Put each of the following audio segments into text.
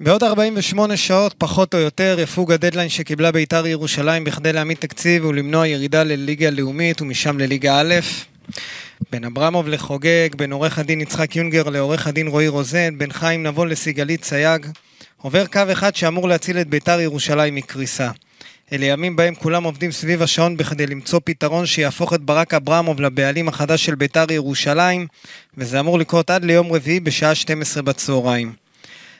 בעוד 48 שעות, פחות או יותר, יפוג הדדליין שקיבלה בית"ר ירושלים בכדי להעמיד תקציב ולמנוע ירידה לליגה לאומית ומשם לליגה א'. בין אברמוב לחוגג, בין עורך הדין יצחק יונגר לעורך הדין רועי רוזן, בין חיים נבון לסיגלית צייג. עובר קו אחד שאמור להציל את בית"ר ירושלים מקריסה. אלה ימים בהם כולם עובדים סביב השעון בכדי למצוא פתרון שיהפוך את ברק אברמוב לבעלים החדש של בית"ר ירושלים, וזה אמור לקרות עד ליום רביעי בשעה 12 בצהריים.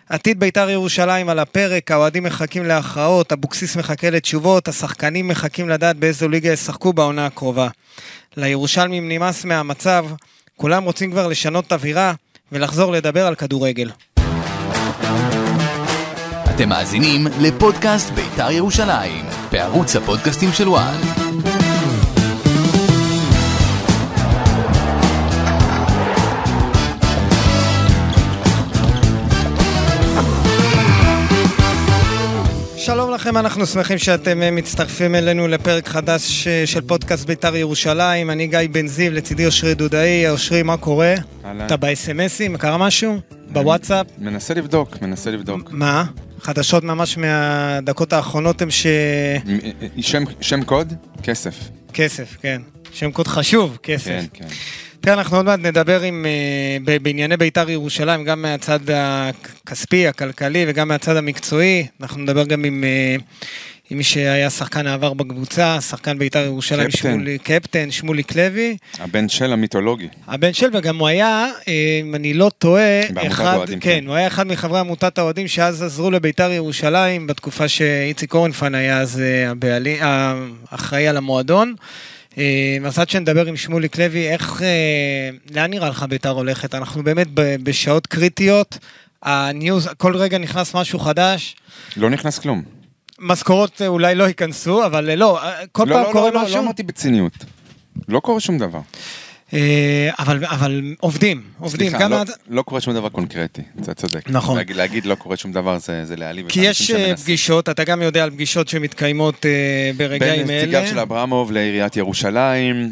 עתיד בית"ר ירושלים על הפרק, האוהדים מחכים להכרעות, אבוקסיס מחכה לתשובות, השחקנים מחכים לדעת באיזו ליגה ישחקו בעונה הקרובה. לירושלמים נמאס מהמצב, כולם רוצים כבר לשנות אווירה ולחזור לדבר על כדורגל. אתם מאזינים לפודקאסט בית"ר ירושלים, בערוץ הפודקאסטים של וואן. שלום לכם, אנחנו שמחים שאתם אה, מצטרפים אלינו לפרק חדש אה, של פודקאסט בית"ר ירושלים. אני גיא בן זיו, לצידי אושרי דודאי. אושרי, מה קורה? אהלן. אתה באס.אם.אסים? קרה משהו? בוואטסאפ? מנסה לבדוק, מנסה לבדוק. מה? חדשות ממש מהדקות האחרונות הם ש... שם, שם קוד? כסף. כסף, כן. שם קוד חשוב, כסף. כן, כן. תראה, אנחנו עוד מעט נדבר עם, אה, בענייני בית"ר ירושלים, גם מהצד הכספי, הכלכלי וגם מהצד המקצועי. אנחנו נדבר גם עם, אה, עם מי שהיה שחקן העבר בקבוצה, שחקן בית"ר ירושלים, קפטן. שמולי, קפטן, שמוליק לוי. הבן של המיתולוגי. הבן של, וגם הוא היה, אה, אם אני לא טועה, אחד, כן, כן. הוא היה אחד מחברי עמותת האוהדים שאז עזרו לבית"ר ירושלים, בתקופה שאיציק אורנפן היה אז הבעלי, האחראי על המועדון. אה, אז עד שנדבר עם שמוליק לוי, איך, אה, לאן נראה לך בית"ר הולכת? אנחנו באמת בשעות קריטיות, הניוז, כל רגע נכנס משהו חדש. לא נכנס כלום. משכורות אה, אולי לא ייכנסו, אבל לא, כל לא, פעם לא, קורה לא, לא, משהו. לא אמרתי בציניות. לא קורה שום דבר. אה, אבל, אבל עובדים, עובדים. סליחה, גם לא, עד- לא קורה שום דבר קונקרטי, אתה צודק. נכון. להגיד, להגיד לא קורה שום דבר זה, זה להעליב כי יש אה. פגישות, אתה גם יודע על פגישות שמתקיימות אה, ברגעים בין אלה. נציגיו של אברמוב לעיריית ירושלים,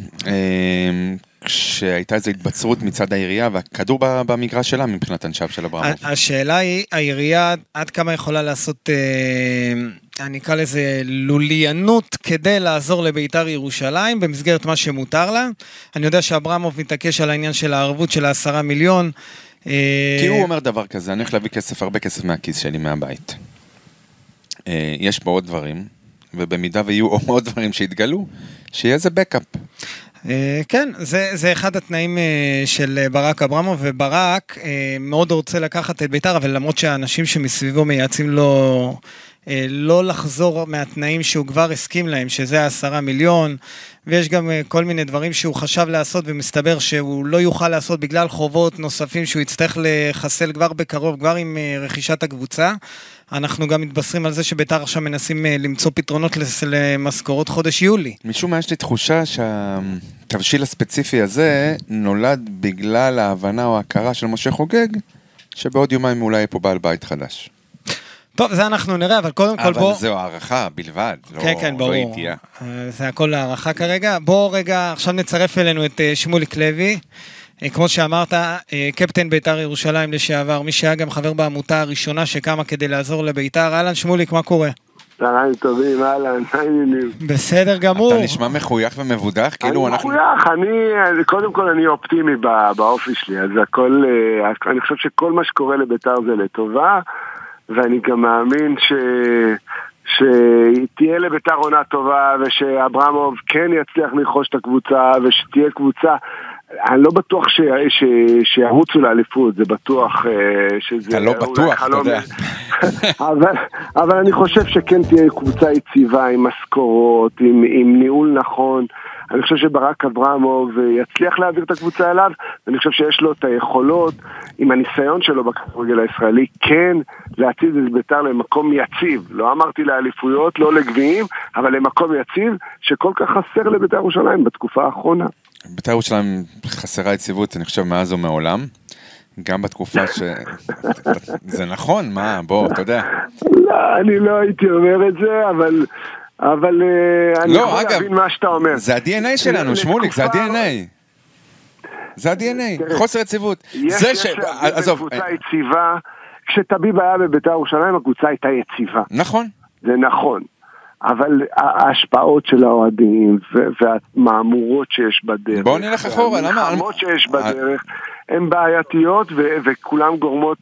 כשהייתה איזו התבצרות מצד העירייה, והכדור במגרש שלה מבחינת אנשיו של אברמוב. ה- השאלה היא, העירייה עד כמה יכולה לעשות, אה, אני אקרא לזה לוליינות כדי לעזור לביתר ירושלים במסגרת מה שמותר לה. אני יודע שאברמוב מתעקש על העניין של הערבות של העשרה מיליון. אה, כי הוא אומר דבר כזה, אני הולך להביא כסף, הרבה כסף מהכיס שלי מהבית. אה, יש פה עוד דברים, ובמידה ויהיו עוד דברים שיתגלו, שיהיה איזה בקאפ. אה, כן, זה, זה אחד התנאים אה, של אה, ברק אברמוב, וברק מאוד רוצה לקחת את ביתר, אבל למרות שהאנשים שמסביבו מייעצים לו לא לחזור מהתנאים שהוא כבר הסכים להם, שזה העשרה מיליון, ויש גם כל מיני דברים שהוא חשב לעשות, ומסתבר שהוא לא יוכל לעשות בגלל חובות נוספים שהוא יצטרך לחסל כבר בקרוב, כבר עם רכישת הקבוצה. אנחנו גם מתבשרים על זה שביתר עכשיו מנסים אה, למצוא פתרונות למשכורות חודש יולי. משום מה יש לי תחושה שהתבשיל הספציפי הזה נולד בגלל ההבנה או ההכרה של משה חוגג, שבעוד יומיים אולי יהיה פה בעל בית חדש. טוב, זה אנחנו נראה, אבל קודם כל בוא... אבל זו הערכה בלבד, לא כן, כן, לא. ידיעה. אה, זה הכל הערכה כרגע. בוא רגע, עכשיו נצרף אלינו את אה, שמוליק לוי. אה, כמו שאמרת, אה, קפטן בית"ר ירושלים לשעבר, מי שהיה גם חבר בעמותה הראשונה שקמה כדי לעזור לבית"ר. אהלן, שמוליק, מה קורה? צהריים טובים, אהלן, מה העניינים? בסדר גמור. אתה נשמע מחוייך ומבודח, כאילו אני אנחנו... מחוייך, אני, אני- קודם כל אני אופטימי ב- באופי שלי, אז הכל, אה, אני חושב שכל מה שקורה לביתר זה לטובה, ואני גם מאמין ש... שתהיה לביתר עונה טובה, ושאברמוב כן יצליח לרכוש את הקבוצה, ושתהיה קבוצה... אני לא בטוח ש... ש... שירוצו לאליפות, זה בטוח אה, שזה... אתה לא בטוח, אתה יודע. אבל, אבל אני חושב שכן תהיה קבוצה יציבה עם משכורות, עם, עם ניהול נכון. אני חושב שברק אברמוב יצליח להעביר את הקבוצה אליו, ואני חושב שיש לו את היכולות, עם הניסיון שלו בכדורגל הישראלי, כן להציב את בית"ר למקום יציב. לא אמרתי לאליפויות, לא לגביעים, אבל למקום יציב, שכל כך חסר לבית"ר ירושלים בתקופה האחרונה. בית"ר ירושלים חסרה יציבות, אני חושב, מאז ומעולם. גם בתקופה ש... זה נכון, מה, בוא, אתה יודע. לא, אני לא הייתי אומר את זה, אבל... אבל אה, אני לא, יכול אגב, להבין מה שאתה אומר. זה ה-DNA שלנו, שמוליק, זה ה-DNA. זה ה-DNA, חוסר יציבות. זה ש... עזוב, קבוצה יציבה, כש, כשטביב היה בבית"ר ירושלים הקבוצה הייתה יציבה. נכון. זה נכון. אבל ההשפעות של האוהדים והמהמורות שיש בדרך, בואו נלך אחורה, למה? והמלחמות שיש בדרך, הן בעייתיות וכולן גורמות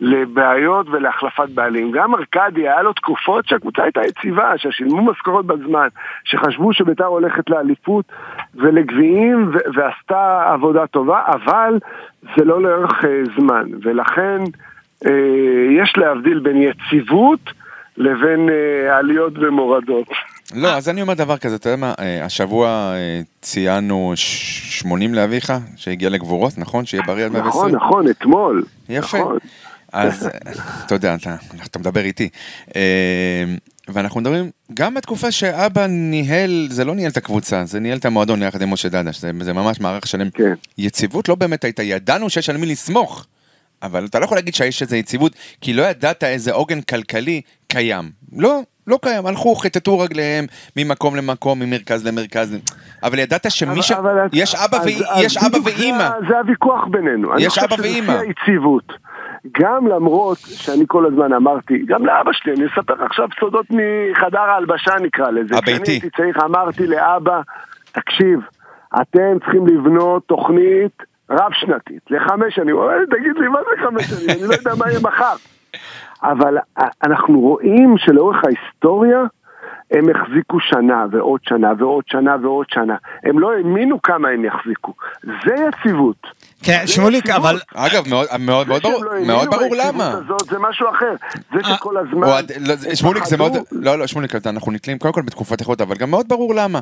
לבעיות ולהחלפת בעלים. גם ארכדי, היה לו תקופות שהקבוצה הייתה יציבה, ששילמו משכורות בזמן, שחשבו שביתר הולכת לאליפות ולגביעים ועשתה עבודה טובה, אבל זה לא לאורך אה, זמן, ולכן אה, יש להבדיל בין יציבות לבין אה, עליות ומורדות. לא, אז אני אומר דבר כזה, אתה יודע מה, אה, השבוע אה, ציינו 80 לאביך, שהגיע לגבורות, נכון? שיהיה בריא עד 120? נכון, נכון, אתמול. יפה. נכון. אז אתה יודע, אתה, אתה מדבר איתי. ואנחנו מדברים, גם בתקופה שאבא ניהל, זה לא ניהל את הקבוצה, זה ניהל את המועדון יחד עם משה דדה, שזה, זה ממש מערך שלם. כן. יציבות לא באמת הייתה, ידענו שיש על מי לסמוך. אבל אתה לא יכול להגיד שיש איזה יציבות, כי לא ידעת איזה עוגן כלכלי קיים. לא, לא קיים, הלכו, חיטטו רגליהם ממקום למקום, ממרכז למרכז. אבל ידעת שמי ש... אבל- יש אבא, אז- ואי- אז יש אבא ואימא. זה, זה הוויכוח בינינו. יש אבא אני ואימא. חושב שלפי היציבות, גם למרות שאני כל הזמן אמרתי, גם לאבא שלי, אני אספר עכשיו סודות מחדר ההלבשה נקרא לזה. הביתי. כשאני הייתי צריך, אמרתי לאבא, תקשיב, אתם צריכים לבנות תוכנית רב-שנתית, לחמש שנים. הוא אומר, תגיד לי, מה זה חמש שנים? אני לא יודע מה יהיה מחר. אבל א- אנחנו רואים שלאורך ההיסטוריה הם החזיקו שנה ועוד שנה ועוד שנה ועוד שנה. הם לא האמינו כמה הם יחזיקו. זה יציבות. כן, שמוליק. אבל... אגב, מאוד, מאוד, מאוד זה שהם ברור, לא האמינו מאוד ברור ביציבות למה. הזאת זה משהו אחר. זה אה, שכל הזמן... אוהד- לא, שמוליק זה מאוד, לא לא שמוליק אנחנו נתלים קודם כל בתקופת איכות אבל גם מאוד ברור למה.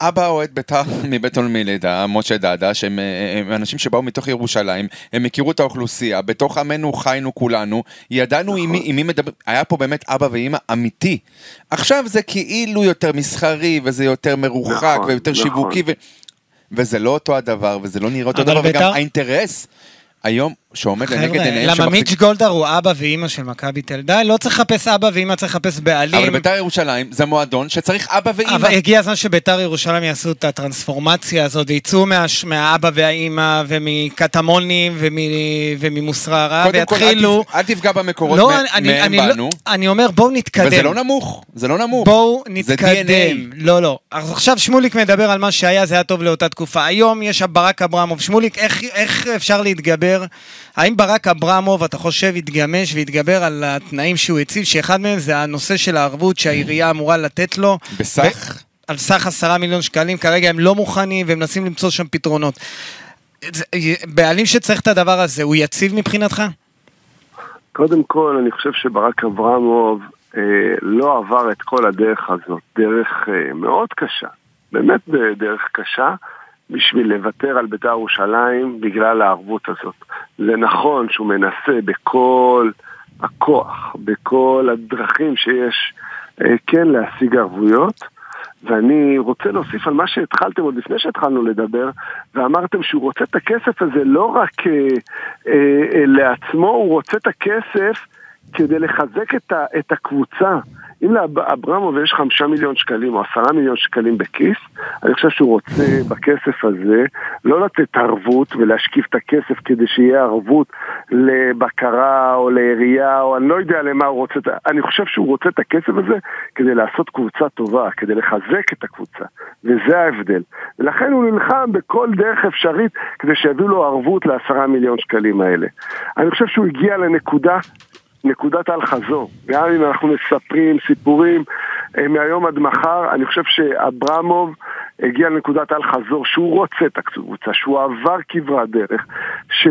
אבא אוהד בית"ר מבית עול מלידה, משה דדה, שהם אה, הם אנשים שבאו מתוך ירושלים, הם הכירו את האוכלוסייה, בתוך עמנו חיינו כולנו, ידענו עם מי- עם מי מדבר, היה פה באמת אבא ואימא אמיתי. עכשיו זה כאילו יותר מסחרי, וזה יותר מרוחק, נכון, ויותר נכון. שיווקי, ו... וזה לא אותו הדבר, וזה לא נראה אותו דבר, וגם בית"ר- האינטרס היום שעומד לנגד עיניהם, למה מיץ' גולדהר הוא אבא ואימא של מכבי תל די, לא צריך לחפש אבא ואימא, צריך לחפש בעלים. אבל בית"ר ירושלים זה מועדון שצריך אבא ואימא. אבל הגיע הזמן שביתר ירושלים יעשו את הטרנספורמציה הזאת, ויצאו מה, מהאבא והאימא, ומקטמונים, ומ, וממוסררה, קודם כל, אל ויתחילו... אל תפגע במקורות לא, מ- אני, מהם אני, באנו, לא, אני אומר, בואו נתקדם. וזה לא נמוך, זה לא נמוך. בואו נתקדם. לא, לא. אז עכשיו שמוליק מדבר על מה שהיה, זה היה טוב לאותה תקופה. היום יש ברק אברמוב. שמוליק, איך, איך אפשר להתגבר? האם ברק אברמוב, אתה חושב, יתגמש ויתגבר על התנאים שהוא הציב, שאחד מהם זה הנושא של הערבות שהעירייה אמורה לתת לו? בסך? על סך עשרה מיליון שקלים, כרגע הם לא מוכנים והם מנסים למצוא שם פתרונות. בעלים שצריך את הדבר הזה, הוא יציב מבחינתך? קודם כל, אני חושב שברק אברמוב אה, לא עבר את כל הדרך הזאת, דרך אה, מאוד קשה, באמת דרך קשה, בשביל לוותר על בית"ר ירושלים בגלל הערבות הזאת. זה נכון שהוא מנסה בכל הכוח, בכל הדרכים שיש, אה, כן להשיג ערבויות. ואני רוצה להוסיף על מה שהתחלתם עוד לפני שהתחלנו לדבר, ואמרתם שהוא רוצה את הכסף הזה לא רק אה, אה, אה, לעצמו, הוא רוצה את הכסף כדי לחזק את, ה, את הקבוצה. אם לאברמוב יש חמישה מיליון שקלים או עשרה מיליון שקלים בכיס, אני חושב שהוא רוצה בכסף הזה לא לתת ערבות ולהשקיף את הכסף כדי שיהיה ערבות לבקרה או לעירייה או אני לא יודע למה הוא רוצה, אני חושב שהוא רוצה את הכסף הזה כדי לעשות קבוצה טובה, כדי לחזק את הקבוצה, וזה ההבדל. ולכן הוא נלחם בכל דרך אפשרית כדי שיביאו לו ערבות לעשרה מיליון שקלים האלה. אני חושב שהוא הגיע לנקודה נקודת אל חזור. גם אם אנחנו מספרים סיפורים אה, מהיום עד מחר, אני חושב שאברמוב הגיע לנקודת אל חזור, שהוא רוצה את הקבוצה, שהוא עבר כברת דרך, ש...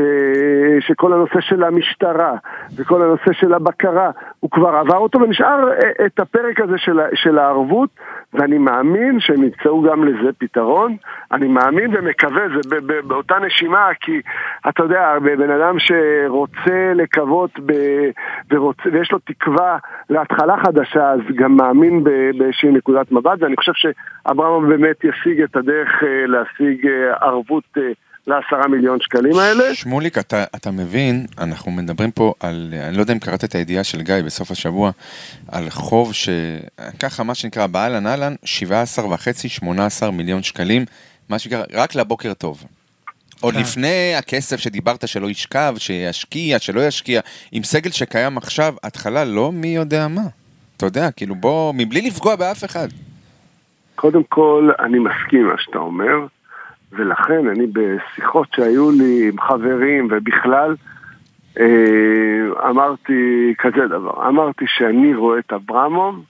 שכל הנושא של המשטרה וכל הנושא של הבקרה, הוא כבר עבר אותו ונשאר אה, את הפרק הזה של, של הערבות, ואני מאמין שהם ימצאו גם לזה פתרון. אני מאמין ומקווה, זה באותה נשימה, כי אתה יודע, בן אדם שרוצה לקוות ב... ורוצה, ויש לו תקווה להתחלה חדשה, אז גם מאמין באיזושהי נקודת מבט, ואני חושב שאברהם באמת ישיג את הדרך אה, להשיג אה, ערבות אה, לעשרה מיליון שקלים האלה. שמוליק, אתה, אתה מבין, אנחנו מדברים פה על, אני לא יודע אם קראת את הידיעה של גיא בסוף השבוע, על חוב שככה, מה שנקרא, באהלן אהלן, 17 וחצי, 18 מיליון שקלים, מה שנקרא, רק לבוקר טוב. עוד כן. לפני הכסף שדיברת שלא ישכב, שישקיע, שלא ישקיע, עם סגל שקיים עכשיו, התחלה לא מי יודע מה. אתה יודע, כאילו בוא, מבלי לפגוע באף אחד. קודם כל, אני מסכים מה שאתה אומר, ולכן אני בשיחות שהיו לי עם חברים ובכלל, אה, אמרתי כזה דבר, אמרתי שאני רואה את אברמוב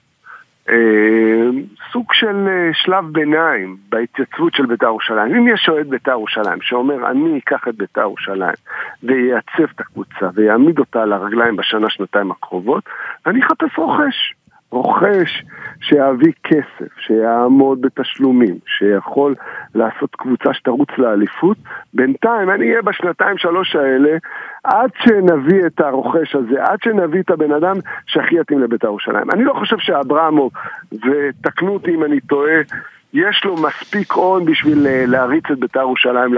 אה, סוג של אה, שלב ביניים בהתייצבות של בית"ר ירושלים. אם יש אוהד בית"ר ירושלים שאומר אני אקח את בית"ר ירושלים וייצב את הקבוצה ויעמיד אותה על הרגליים בשנה שנתיים הקרובות, אני אחפש רוכש. רוכש שיביא כסף, שיעמוד בתשלומים, שיכול לעשות קבוצה שתרוץ לאליפות, בינתיים אני אהיה בשנתיים שלוש האלה עד שנביא את הרוכש הזה, עד שנביא את הבן אדם שהכי יתאים לבית"ר ירושלים. אני לא חושב שאברמוב, ותקנו אותי אם אני טועה, יש לו מספיק הון בשביל אה, להריץ את בית"ר ירושלים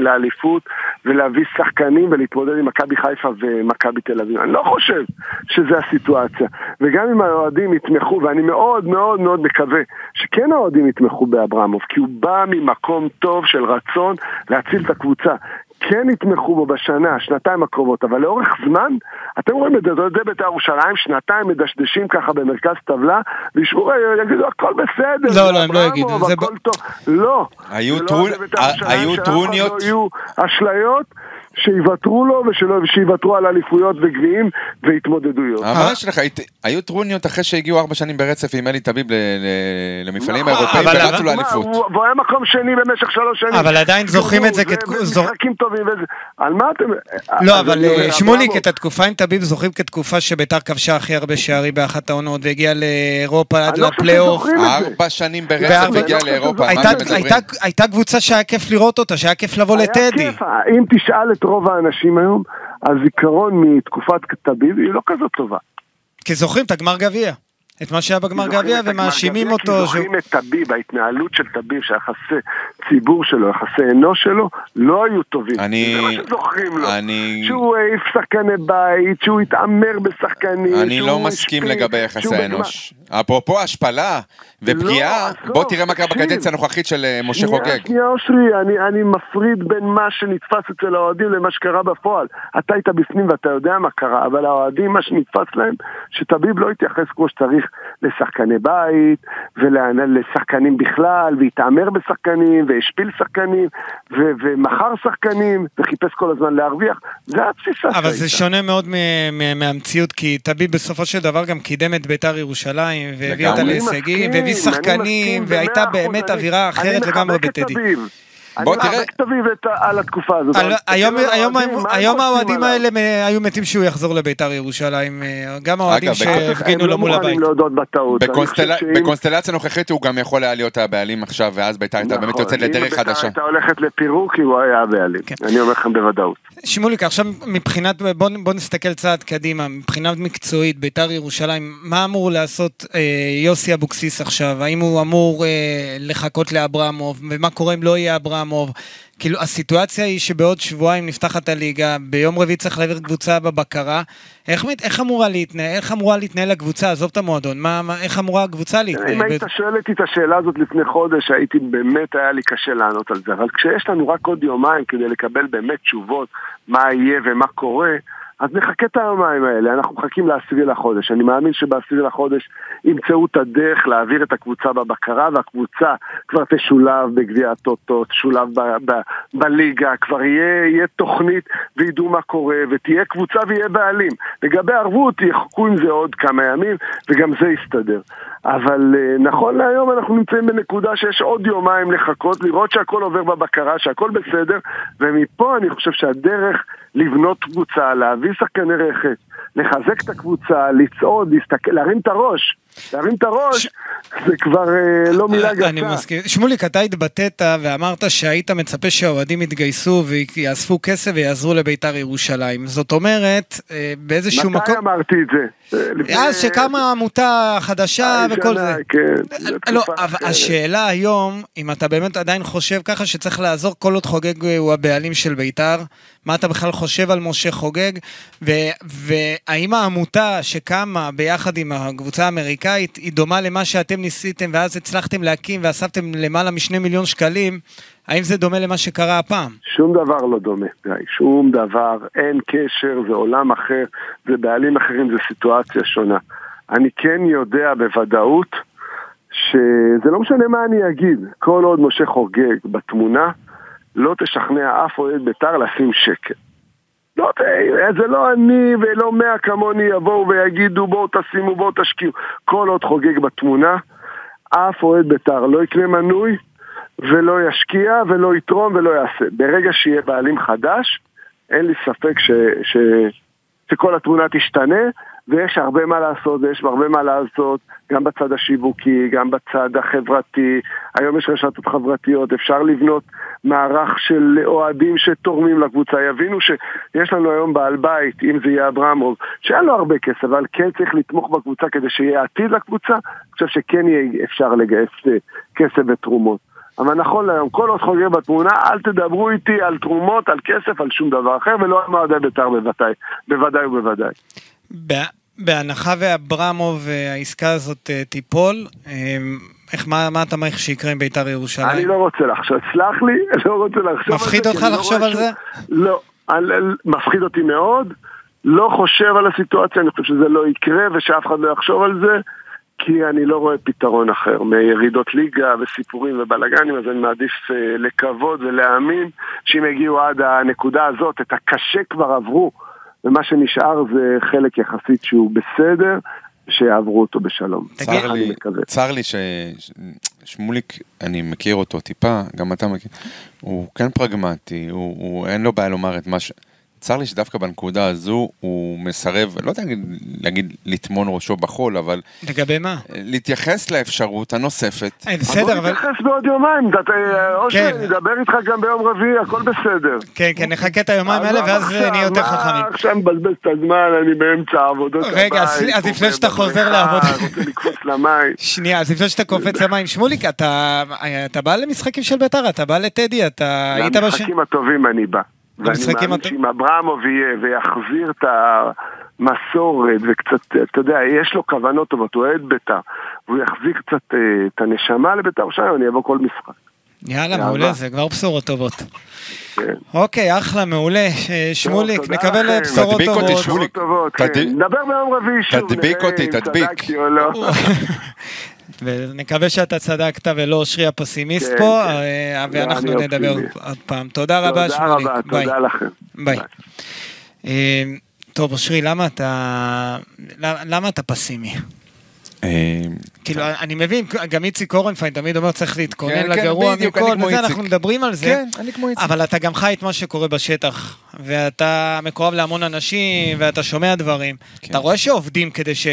לאליפות ולהביא שחקנים ולהתמודד עם מכבי חיפה ומכבי תל אביב. אני לא חושב שזה הסיטואציה. וגם אם האוהדים יתמכו, ואני מאוד מאוד מאוד מקווה שכן האוהדים יתמכו באברמוב, כי הוא בא ממקום טוב של רצון להציל את הקבוצה. כן יתמכו בו בשנה, שנתיים הקרובות, אבל לאורך זמן, אתם רואים את זה, זה בית"ר ירושלים, שנתיים מדשדשים ככה במרכז טבלה, וישבו, יגידו הכל בסדר, לא, לא, הם לא יגידו, זה הכל טוב, לא, היו לא טרונ- זה בית"ר ירושלים, היו אחד טרוניות? לא יהיו אשליות שיוותרו לו ושיוותרו על אליפויות וגביעים והתמודדויות. ממש לך, היית- היו טרוניות אחרי שהגיעו ארבע שנים ברצף עם אלי טביב ל- למפעלים נכון, האירופאים ורצו לאליפות. הוא והוא היה מקום שני במשך שלוש שנים. אבל עדיין זוכרים את זה ו- כתק- ומשחקים טובים וזה. על מה אתם... לא, אבל אה, שמוליק, את התקופה עם טביב זוכרים כתקופה שביתר כבשה הכי הרבה שערים באחת העונות והגיעה לאירופה עד חושב לפלייאוף. ארבע שנים ברצף וארבע- הגיע לא חושב לאירופה, הייתה- קבוצה שהיה כיף לראות אותה, שהיה כיף לבוא היה לטדי. כיף. אם תשאל את רוב האנשים היום, הזיכרון מתקופת טביב היא לא כזאת טובה. כי זוכרים את הגמר גביע. את מה שהיה בגמר גביע ומאשימים אותו. כי זוכרים את טביב, ההתנהלות של טביב, שהיחסי ציבור שלו, יחסי אנוש שלו, לא היו טובים. אני- זה מה שזוכרים לו. אני- שהוא העיף שחקני בית, שהוא התעמר בשחקנים. אני לא מסכים לגבי יחסי האנוש. אפרופו השפלה ופגיעה, עזוב, בוא תראה מה קרה. בקדנציה הנוכחית של אה, משה חוגג. שנייה אושרי, אני, אני מפריד בין מה שנתפס אצל האוהדים למה שקרה בפועל. אתה היית בפנים ואתה יודע מה קרה, אבל האוהדים, מה שנתפס להם, שטביב לא התייחס כמו שצריך לשחקני בית, ולשחקנים בכלל, והתעמר בשחקנים, והשפיל שחקנים, ו- ומכר שחקנים, וחיפש כל הזמן להרוויח. זה התפיסה אבל זה. שונה מאוד מהמציאות, כי טביב בסופו של דבר גם קידם את ביתר ירושלים, והביא אותה להישגים, והביא שחקנים, והייתה באמת אווירה אחרת אני לגמרי מחבק את בטדי. בוא אני תראה. את טביב את- על התקופה הזאת. היום- האוהדים, הם? האלה היו מתים שהוא יחזור לביתר ירושלים, אה, גם האוהדים שהפגינו הם לו לא מול הבית. מוכנים להודות בטעות. אני בקונסטלציה הנוכחית הוא גם יכול היה להיות הבעלים עכשיו, ואז ביתר הייתה באמת נכון, יוצאת אם לדרך בית"ר חדשה. הייתה הולכת לפירוק, כי הוא היה הבעלים. כן. אני אומר לכם בוודאות. שמוליק, עכשיו מבחינת, בוא, בוא נסתכל צעד קדימה, מבחינה מקצועית, ביתר ירושלים, מה אמור לעשות אה, יוסי אבוקסיס עכשיו? האם הוא אמור אה, לחכות לאברמוב, ומה קורה אם לא יהיה אברמוב? כאילו, הסיטואציה היא שבעוד שבועיים נפתחת הליגה, ביום רביעי צריך להעביר קבוצה בבקרה. איך, איך, אמורה להתנהל, איך אמורה להתנהל הקבוצה? עזוב את המועדון, מה, מה, איך אמורה הקבוצה אם להתנהל? היית שואל אותי את השאלה הזאת לפני חודש, הייתי באמת, היה לי קשה לענות על זה. אבל כשיש לנו רק עוד יומיים כדי לקבל באמת תשובות מה יהיה ומה קורה, אז נחכה את היומיים האלה, אנחנו מחכים לעשירי לחודש. אני מאמין שבעשירי לחודש ימצאו את הדרך להעביר את הקבוצה בבקרה, והקבוצה כבר תשולב בגביע הטוטו, תשולב ב- ב- בליגה, כבר יהיה, יהיה תוכנית וידעו מה קורה, ותהיה קבוצה ויהיה בעלים. לגבי ערבות, יחכו עם זה עוד כמה ימים, וגם זה יסתדר. אבל אה, נכון להיום אנחנו נמצאים בנקודה שיש עוד יומיים לחכות, לראות שהכל עובר בבקרה, שהכל בסדר, ומפה אני חושב שהדרך לבנות קבוצה, להביא שחקני רכש, לחזק את הקבוצה, לצעוד, להסתכל, להרים את הראש. להרים את הראש, זה כבר אה, לא מילה גסה. אני מסכים. שמוליק, אתה התבטאת ואמרת שהיית מצפה שהאוהדים יתגייסו ויאספו כסף ויעזרו לביתר ירושלים. זאת אומרת, אה, באיזשהו מתי מקום... אמרתי את זה? אה, אז שקמה עמותה חדשה וכל זה. כן, לא, אחרת. השאלה היום, אם אתה באמת עדיין חושב ככה שצריך לעזור כל עוד חוגג הוא הבעלים של ביתר, מה אתה בכלל חושב על משה חוגג, והאם העמותה שקמה ביחד עם הקבוצה האמריקאית, אמריקאית היא דומה למה שאתם ניסיתם ואז הצלחתם להקים ואספתם למעלה משני מיליון שקלים, האם זה דומה למה שקרה הפעם? שום דבר לא דומה, גיא, שום דבר, אין קשר, זה עולם אחר, זה בעלים אחרים, זה סיטואציה שונה. אני כן יודע בוודאות שזה לא משנה מה אני אגיד, כל עוד משה חוגג בתמונה, לא תשכנע אף אוהד בית"ר לשים שקל. לא, זה לא אני ולא מאה כמוני יבואו ויגידו בואו תשימו, בואו תשקיעו. כל עוד חוגג בתמונה, אף אוהד בית"ר לא יקנה מנוי ולא ישקיע ולא יתרום ולא יעשה. ברגע שיהיה בעלים חדש, אין לי ספק ש, ש, שכל התמונה תשתנה, ויש הרבה מה לעשות, ויש הרבה מה לעשות, גם בצד השיווקי, גם בצד החברתי. היום יש רשתות חברתיות, אפשר לבנות מערך של אוהדים שתורמים לקבוצה. יבינו שיש לנו היום בעל בית, אם זה יהיה אברמוב, שאין לו הרבה כסף, אבל כן צריך לתמוך בקבוצה כדי שיהיה עתיד לקבוצה. אני חושב שכן יהיה אפשר לגייס אה, כסף ותרומות. אבל נכון להיום, כל עוד חוגר בתמונה, אל תדברו איתי על תרומות, על כסף, על שום דבר אחר, ולא על מועדי בית"ר בוודאי, בוודאי ובוודאי. בהנחה ואברמוב העסקה הזאת אה, תיפול, אה, איך, מה, מה אתה מעריך שיקרה עם בית"ר ירושלים? אני לא רוצה לחשוב, סלח לי, אני לא רוצה לחשוב על זה. מפחיד אותך לא לחשוב על זה? לא, מפחיד אותי מאוד, לא חושב על הסיטואציה, אני חושב שזה לא יקרה ושאף אחד לא יחשוב על זה. כי אני לא רואה פתרון אחר מירידות ליגה וסיפורים ובלאגנים, אז אני מעדיף לקוות ולהאמין שאם יגיעו עד הנקודה הזאת, את הקשה כבר עברו, ומה שנשאר זה חלק יחסית שהוא בסדר, שיעברו אותו בשלום. צר לי, צר לי ששמוליק, אני מכיר אותו טיפה, גם אתה מכיר, הוא כן פרגמטי, הוא, הוא אין לו בעיה לומר את מה ש... צר לי שדווקא בנקודה הזו הוא מסרב, לא יודע להגיד לטמון ראשו בחול, אבל... לגבי מה? להתייחס לאפשרות הנוספת. אה, בסדר, אבל... נתייחס בעוד יומיים, אה, או כן. שאני אדבר איתך גם ביום רביעי, הכל בסדר. כן, כן, נחכה את היומיים האלה ואז נהיה יותר חכמים. עכשיו מבזבז את הזמן, אני באמצע העבודות הבית. רגע, אז לפני שאתה חוזר לעבודה... רוצה לקפוץ למים. שנייה, אז לפני שאתה קופץ למים, שמוליק, אתה בא למשחקים של בית"ר, אתה בא לטדי, אתה היית בשם... למשחקים הטובים אני בא. ואני מאמין שאם אברמוב יהיה ויחזיר את המסורת וקצת, אתה יודע, יש לו כוונות טובות, הוא אוהד בית"ר, והוא יחזיר קצת אה, את הנשמה לבית"ר ירושלים, אני אבוא כל משחק. יאללה, מעולה, זה כבר בשורות טובות. כן. אוקיי, אחלה, מעולה. אה, שמוליק, נקבל בשורות טובות. תדביק אותי, שמוליק. כן. נדבר ביום רביעי שוב. תדביק אותי, תדביק. לא. ונקווה שאתה צדקת ולא אושרי הפסימיסט כן, פה, כן. אה, ואנחנו נדבר עוד פעם. תודה רבה, שמוליק. תודה רבה, תודה לכם. ביי. אה, טוב, אושרי, למה אתה, למה אתה פסימי? אה, כאילו, אני מבין, גם איציק אורנפיין תמיד אומר צריך להתכונן כן, כן, לגרוע מכל, וזה אנחנו מדברים על זה. כן, אני כמו איציק. אבל אתה גם חי את מה שקורה בשטח, ואתה מקורב להמון אנשים, ואתה שומע דברים. אתה רואה שעובדים כדי ש...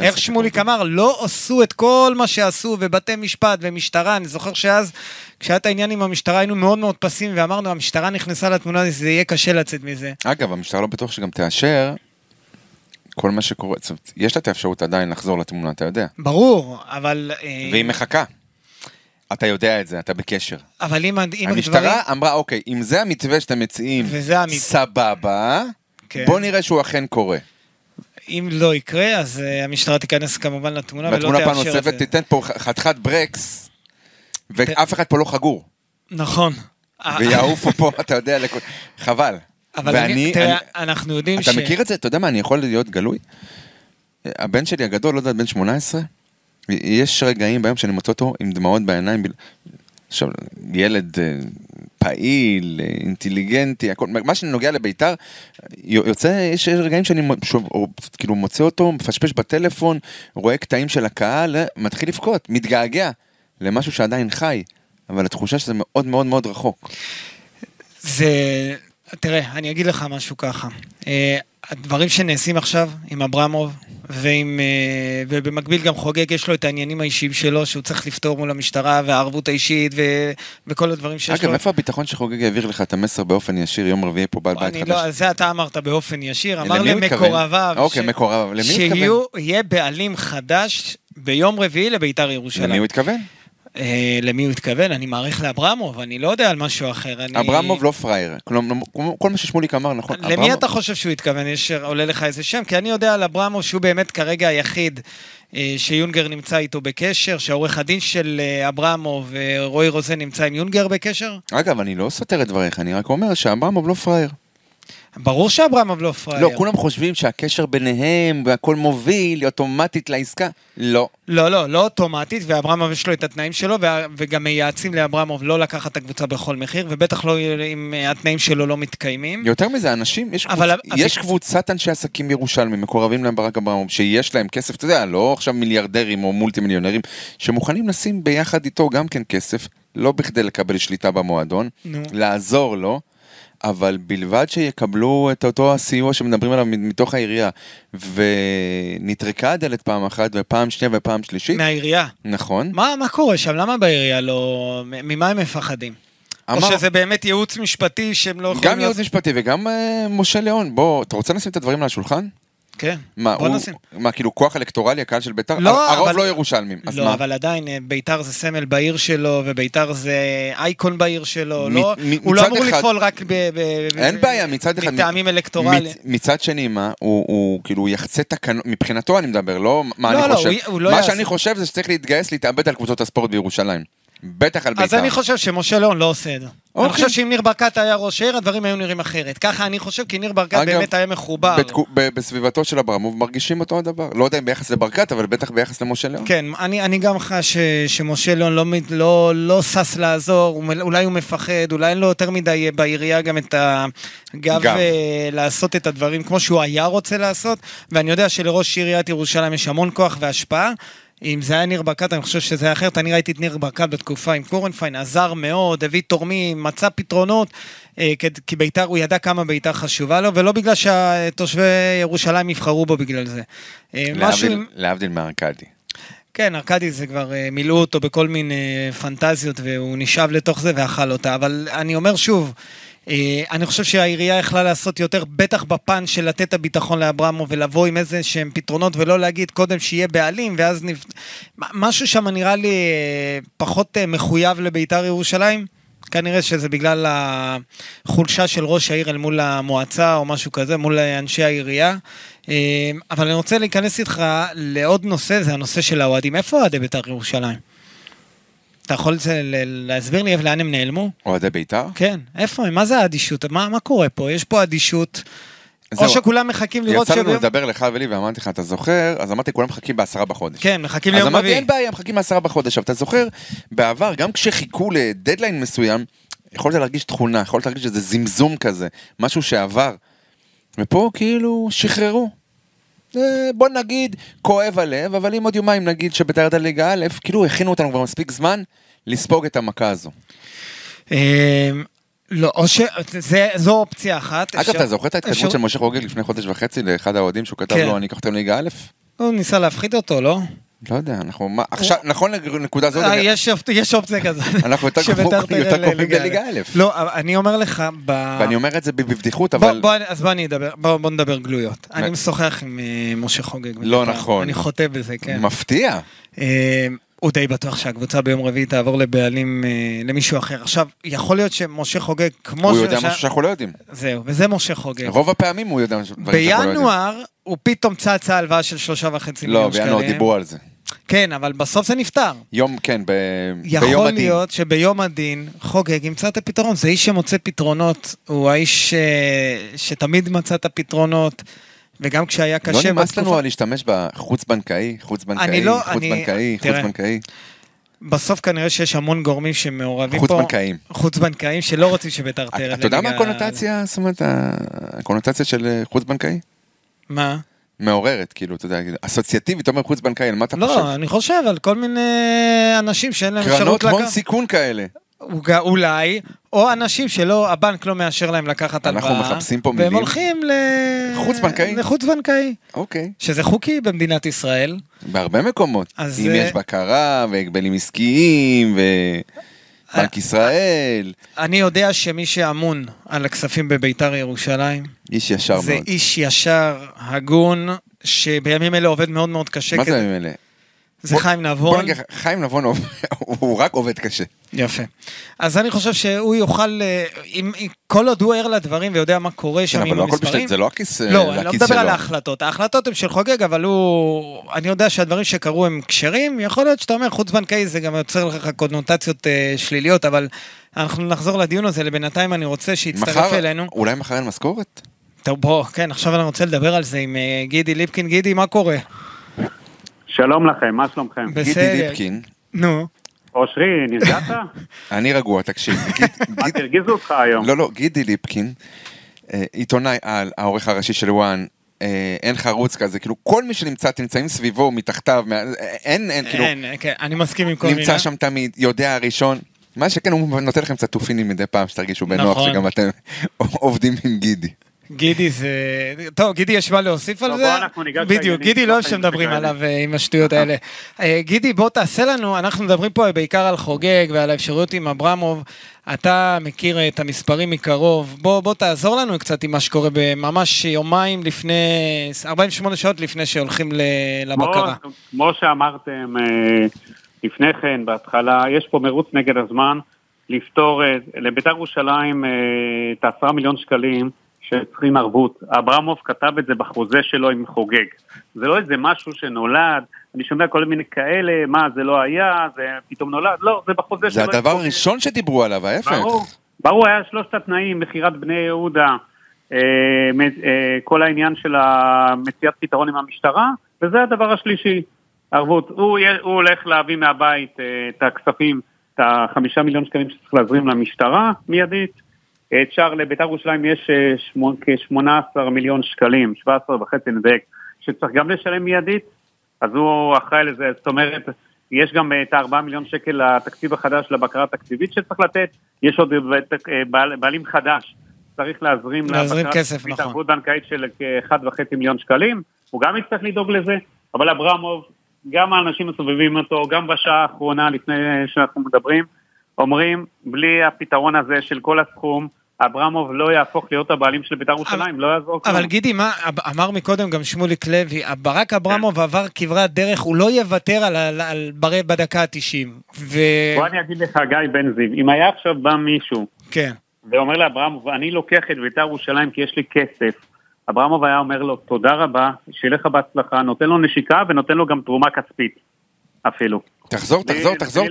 איך שמוליק אמר, לא עשו את כל מה שעשו, ובתי משפט ומשטרה, אני זוכר שאז, כשהיה את העניין עם המשטרה, היינו מאוד מאוד פסימיים, ואמרנו, המשטרה נכנסה לתמונה, זה יהיה קשה לצאת מזה. אגב, המשטרה לא בטוח שגם תאשר כל מה שקורה, זאת אומרת, יש לה את האפשרות עדיין לחזור לתמונה, אתה יודע. ברור, אבל... אה, והיא מחכה. אתה יודע את זה, אתה בקשר. אבל אם, אם המשטרה הדברים... אמרה, אוקיי, אם זה המתווה שאתם מציעים, המת... סבבה, כן. בוא נראה שהוא אכן קורה. אם לא יקרה, אז uh, המשטרה תיכנס כמובן לתמונה ולא תאפשר את זה. והתמונה פעם נוספת תיתן פה חתיכת ברקס, ואף אחד פה לא חגור. נכון. ויעופו פה, אתה יודע, לכל... חבל. אבל ואני, אני, תראה, אני, אנחנו יודעים אתה ש... אתה מכיר את זה? אתה יודע מה, אני יכול להיות גלוי? הבן שלי הגדול, לא יודע, בן 18, יש רגעים ביום שאני מוצא אותו עם דמעות בעיניים. עכשיו, ילד אה, פעיל, אה, אינטליגנטי, הכל, מה שנוגע לביתר, יוצא, יש רגעים שאני שוב, או, כאילו מוצא אותו, מפשפש בטלפון, רואה קטעים של הקהל, אה, מתחיל לבכות, מתגעגע למשהו שעדיין חי, אבל התחושה שזה מאוד מאוד מאוד רחוק. זה תראה, אני אגיד לך משהו ככה. אה, הדברים שנעשים עכשיו עם אברמוב, ועם, אה, ובמקביל גם חוגג, יש לו את העניינים האישיים שלו, שהוא צריך לפתור מול המשטרה, והערבות האישית, ו, וכל הדברים שיש אגב, לו. אגב, איפה הביטחון שחוגג העביר לך את המסר באופן ישיר, יום רביעי פה בעל בית חדש? לא, זה אתה אמרת באופן ישיר, אמר למקורביו, אוקיי, ש... מקורביו, למי הוא התכוון? שיהיה בעלים חדש ביום רביעי לביתר ירושלים. למי הוא התכוון? אה, למי הוא התכוון? אני מעריך לאברמוב, אני לא יודע על משהו אחר. אני... אברמוב לא פראייר, כלומר, כל מה ששמוליק אמר נכון. למי אברמוב... אתה חושב שהוא התכוון? יש עולה לך איזה שם? כי אני יודע על אברמוב שהוא באמת כרגע היחיד אה, שיונגר נמצא איתו בקשר, שהעורך הדין של אה, אברמוב, רועי רוזן, נמצא עם יונגר בקשר? אגב, אני לא סותר את דבריך, אני רק אומר שאברמוב לא פראייר. ברור שאברמוב לא פראייר. לא, כולם חושבים שהקשר ביניהם והכל מוביל אוטומטית לעסקה. לא. לא, לא, לא אוטומטית, ואברמוב יש לו את התנאים שלו, וגם מייעצים לאברמוב לא לקחת את הקבוצה בכל מחיר, ובטח לא אם התנאים שלו לא מתקיימים. יותר מזה, אנשים, יש, אבל- קבוצ... אבל- יש קבוצת אנשי עסקים ירושלמים, מקורבים להם ברק אברמוב, שיש להם כסף, אתה יודע, לא עכשיו מיליארדרים או מולטי מיליונרים, שמוכנים לשים ביחד איתו גם כן כסף, לא בכדי לקבל שליטה במועדון, נו. לעזור לו. אבל בלבד שיקבלו את אותו הסיוע שמדברים עליו מתוך העירייה, ונטרקה הדלת פעם אחת ופעם שנייה ופעם שלישית, מהעירייה. נכון, מה, מה קורה שם? למה בעירייה לא... ממה הם מפחדים? או אמר- שזה באמת ייעוץ משפטי שהם לא יכולים... גם ייעוץ משפטי וגם אה, משה ליאון, בוא, אתה רוצה לשים את הדברים על השולחן? כן, מה, בוא הוא, נשים. מה, כאילו כוח אלקטורלי, הקהל של ביתר? לא, הרוב אבל- לא ירושלמים, אז לא, מה? אבל עדיין, אה, ביתר זה סמל בעיר שלו, וביתר זה אייקון בעיר שלו. מ- לא, מ- הוא לא אמור אחד- לפעול רק ב... ב- אין ב- בעיה, מצד אחד... מטעמים אלקטורליים. מצ- מצד שני, מה, הוא, הוא כאילו יחצה תקנות, מבחינתו אני מדבר, לא מה לא, אני לא, חושב. הוא- הוא לא מה יעשה. שאני חושב זה שצריך להתגייס, להתאבד על קבוצות הספורט בירושלים. בטח על ביתר. אז אני חושב שמשה ליאון לא עושה את זה. אני אוקיי. חושב שאם ניר ברקת היה ראש העיר, הדברים היו נראים אחרת. ככה אני חושב, כי ניר ברקת אגב, באמת היה מחובר. בתקו- ב- בסביבתו של אברמוב מרגישים אותו הדבר. לא יודע אם ביחס לברקת, אבל בטח ביחס למשה ליאון. כן, אני, אני גם חש שמשה ליאון לא, לא, לא שש לעזור, אולי הוא מפחד, אולי אין לו יותר מדי בעירייה גם את הגב גב. אה, לעשות את הדברים כמו שהוא היה רוצה לעשות, ואני יודע שלראש עיריית ירושלים יש המון כוח והשפעה. אם זה היה ניר ברקת, אני חושב שזה היה אחרת. אני ראיתי את ניר ברקת בתקופה עם קורנפיין, עזר מאוד, הביא תורמים, מצא פתרונות, אה, כי ביתר, הוא ידע כמה ביתר חשובה לו, ולא בגלל שתושבי ירושלים יבחרו בו בגלל זה. אה, להבדיל- מארקדי. כן, ארכדי זה כבר אה, מילאו אותו בכל מיני פנטזיות והוא נשאב לתוך זה ואכל אותה, אבל אני אומר שוב, אני חושב שהעירייה יכלה לעשות יותר, בטח בפן של לתת את הביטחון לאברמו ולבוא עם איזה שהם פתרונות ולא להגיד קודם שיהיה בעלים ואז נפ... משהו שם נראה לי אה, פחות אה, מחויב לביתר ירושלים. כנראה שזה בגלל החולשה של ראש העיר אל מול המועצה או משהו כזה, מול אנשי העירייה. אה, אבל אני רוצה להיכנס איתך לעוד נושא, זה הנושא של האוהדים. איפה אוהדי בית"ר ירושלים? אתה יכול להסביר לי לאן הם נעלמו? אוהדי ביתר? כן, איפה הם? מה זה האדישות? מה, מה קורה פה? יש פה אדישות. או. שכולם מחכים לראות יצא לנו לדבר לך ולי ואמרתי לך, אתה זוכר? אז אמרתי, כולם מחכים בעשרה בחודש. כן, מחכים אז ליום אמרתי, רביעי. אין בעיה, מחכים בעשרה בחודש. עכשיו, אתה זוכר, בעבר, גם כשחיכו לדדליין מסוים, יכולת להרגיש תכונה, יכולת להרגיש איזה זמזום כזה, משהו שעבר. ופה כאילו שחררו. אה, בוא נגיד, כואב הלב, אבל אם עוד יומיים נגיד שביתר ירדה ליגה א', כאילו הכינו אותנו כבר מספיק זמן לספוג את המכה הזו. אה, לא, או ש... זה- זו אופציה אחת. אגב, אתה זוכר את אפשר- של משה חוגג לפני חודש וחצי לאחד האוהדים שהוא כתב כן. לו, אני אקח אותם ליגה א'? הוא ניסה להפחיד אותו, לא? לא יודע, אנחנו, מה, עכשיו, נכון לנקודה הזאת, אה, יש אופ- יש אופציה כזאת. אנחנו יותר קרובים- לליגה א'. לא, אני אומר לך, ב... ואני אומר את זה בבדיחות, אבל... בוא, אז בוא אני אדבר, בוא, נדבר גלויות. אני משוחח עם אה, משה חוגג. לא. נכון. אני חוטא בזה, כן. מפתיע. הוא די בטוח שהקבוצה ביום רביעי תעבור לבעלים, אה, למישהו אחר. עכשיו, יכול להיות שמשה חוגג, כמו הוא ש- יודע ש- משהו שאנחנו לא יודעים. זהו, וזה משה חוגג. רוב הפעמים הוא יודע דברים שאנחנו לא יודעים. בינואר, הוא פתאום צצה הלוואה של שלושה וחצי לא, מיליון שקלים. בינואר דיברו על זה. כן, אבל בסוף זה נפתר. יום, כן, ב... ביום יכול הדין. להיות שביום הדין חוגג ימצא את הפתרון. זה איש שמוצא פתרונות, הוא האיש אה, שתמיד מצא את הפתרונות, וגם כשהיה לא קשה נמאס לנו להשתמש בחוץ-בנקאי, חוץ-בנקאי, לא- חוץ-בנקאי, אני- תראה. חוץ-בנקאי. בסוף כנראה שיש המון גורמים שמעורבים פה. חוץ-בנקאיים. חוץ-בנקאיים שלא רוצים שביתר תרד אתה יודע מה הקונוטציה, זאת אומרת, הקונוטציה של אה, חוץ-בנקאי? מה? מעוררת, כאילו, אתה יודע, אסוציאטיבית, אתה אומר חוץ-בנקאי, על מה אתה חושב? לא, אני חושב על כל מיני אנשים שאין להם קרנות אפשרות הון לקחת. סיכון כאלה. אולי, או אנשים שלא, הבנק לא מאשר להם לקחת אנחנו הלוואה. מחפשים פה והם מילים. הולכים ל... חוץ-בנקאי. לחוץ-בנקאי. אוקיי. שזה חוקי במדינת ישראל. בהרבה מקומות. אז, אם אה, יש בקרה והגבלים עסקיים ובנק אה, ישראל, אני יודע שמי שאמון על הכספים בביתר ירושלים, איש ישר זה מאוד. איש ישר, הגון, שבימים אלה עובד מאוד מאוד קשה. מה כדי- זה הימים האלה? זה בוא- חיים בוא נבון. נגיד, חיים נבון הוא- הוא רק עובד קשה. יפה. אז אני חושב שהוא יוכל, אה, אם, כל עוד הוא ער לדברים ויודע מה קורה שם כן, עם אבל לא הכל המספרים. בשביל, זה לא הכיס לא, אני לא מדבר על שלו. ההחלטות. ההחלטות הן של חוגג, אבל הוא... אני יודע שהדברים שקרו הם כשרים. יכול להיות שאתה אומר חוץ בנקאי זה גם יוצר לך קונוטציות אה, שליליות, אבל אנחנו נחזור לדיון הזה. לבינתיים אני רוצה שיצטרף אלינו. אולי מחר אין משכורת? טוב, בוא, כן, עכשיו אני רוצה לדבר על זה עם אה, גידי ליפקין. גידי, מה קורה? שלום לכם, מה שלומכם? גידי בסדר. ליפקין, נו. אושרי, נרגעת? אני רגוע, תקשיב. מה, הרגיזו אותך היום? לא, לא, גידי ליפקין, אה, עיתונאי על, העורך הראשי של וואן, אה, אין חרוץ כזה, כאילו כל מי שנמצא, נמצאים סביבו, מתחתיו, אין, אין, כאילו, אין, כן, אני מסכים עם כל מילה. נמצא שם תמיד, יודע הראשון. מה שכן, הוא נותן לכם קצת תופינים מדי פעם, שתרגישו בנוח, נכון. שגם אתם עובדים עם גידי. גידי זה... טוב, גידי יש מה להוסיף על זה? בדיוק, גידי לא אוהב שמדברים. עליו אה, עם השטויות האלה. אה, גידי, בוא תעשה לנו, אנחנו מדברים פה בעיקר על חוגג ועל האפשרויות עם אברמוב. אתה מכיר את המספרים מקרוב, בוא, בוא תעזור לנו קצת עם מה שקורה בממש יומיים לפני, 48 שעות לפני שהולכים לבקרה. כמו, כמו שאמרתם אה, לפני כן, בהתחלה, יש פה מרוץ נגד הזמן לפתור, לבית"ר ירושלים את העשרה מיליון שקלים שצריכים ערבות. אברמוב כתב את זה בחוזה שלו עם חוגג. זה לא איזה משהו שנולד, אני שומע כל מיני כאלה, מה, זה לא היה, זה פתאום נולד, לא, זה בחוזה זה שלו. עם הדבר. הראשון שדיברו עליו, ההפך. ברור, ברור, היה שלושת התנאים, מכירת בני יהודה, אה, אה, כל העניין של מציאת פתרון עם המשטרה, וזה הדבר השלישי, ערבות. הוא, הוא הולך להביא מהבית אה, את הכספים, את החמישה מיליון שקלים שצריך להזרים למשטרה מיידית. אפשר, לבית"ר ירושלים יש אה, שמו- כ-18 מיליון שקלים, 17 וחצי נדייק, שצריך גם לשלם מיידית, אז הוא אחראי לזה, זאת אומרת, יש גם אה, את ה-4 מיליון שקל לתקציב החדש לבקרה התקציבית שצריך לתת, יש עוד אה, בעל- בעלים חדש, צריך להזרים להזרים כסף, נכון. ערבות בנקאית של כ-1.5 מיליון שקלים, הוא גם יצטרך לדאוג לזה, אבל אברמוב, גם האנשים הסובבים אותו, גם בשעה האחרונה לפני שאנחנו מדברים, אומרים, בלי הפתרון הזה של כל הסכום, אברמוב לא יהפוך להיות הבעלים של בית"ר ירושלים, לא יעזור כלום. אבל גידי, מה, אמר מקודם גם שמוליק לוי, ברק אברמוב עבר כברת דרך, הוא לא יוותר על, על, על ברי בדקה ה-90. ו... בוא אני אגיד לך, גיא בן זיו, אם היה עכשיו בא מישהו כן. ואומר לאברמוב, אני לוקח את בית"ר ירושלים כי יש לי כסף, אברמוב היה אומר לו, תודה רבה, שיהיה לך בהצלחה, נותן לו נשיקה ונותן לו גם תרומה כספית, אפילו. תחזור, תחזור, תחזור,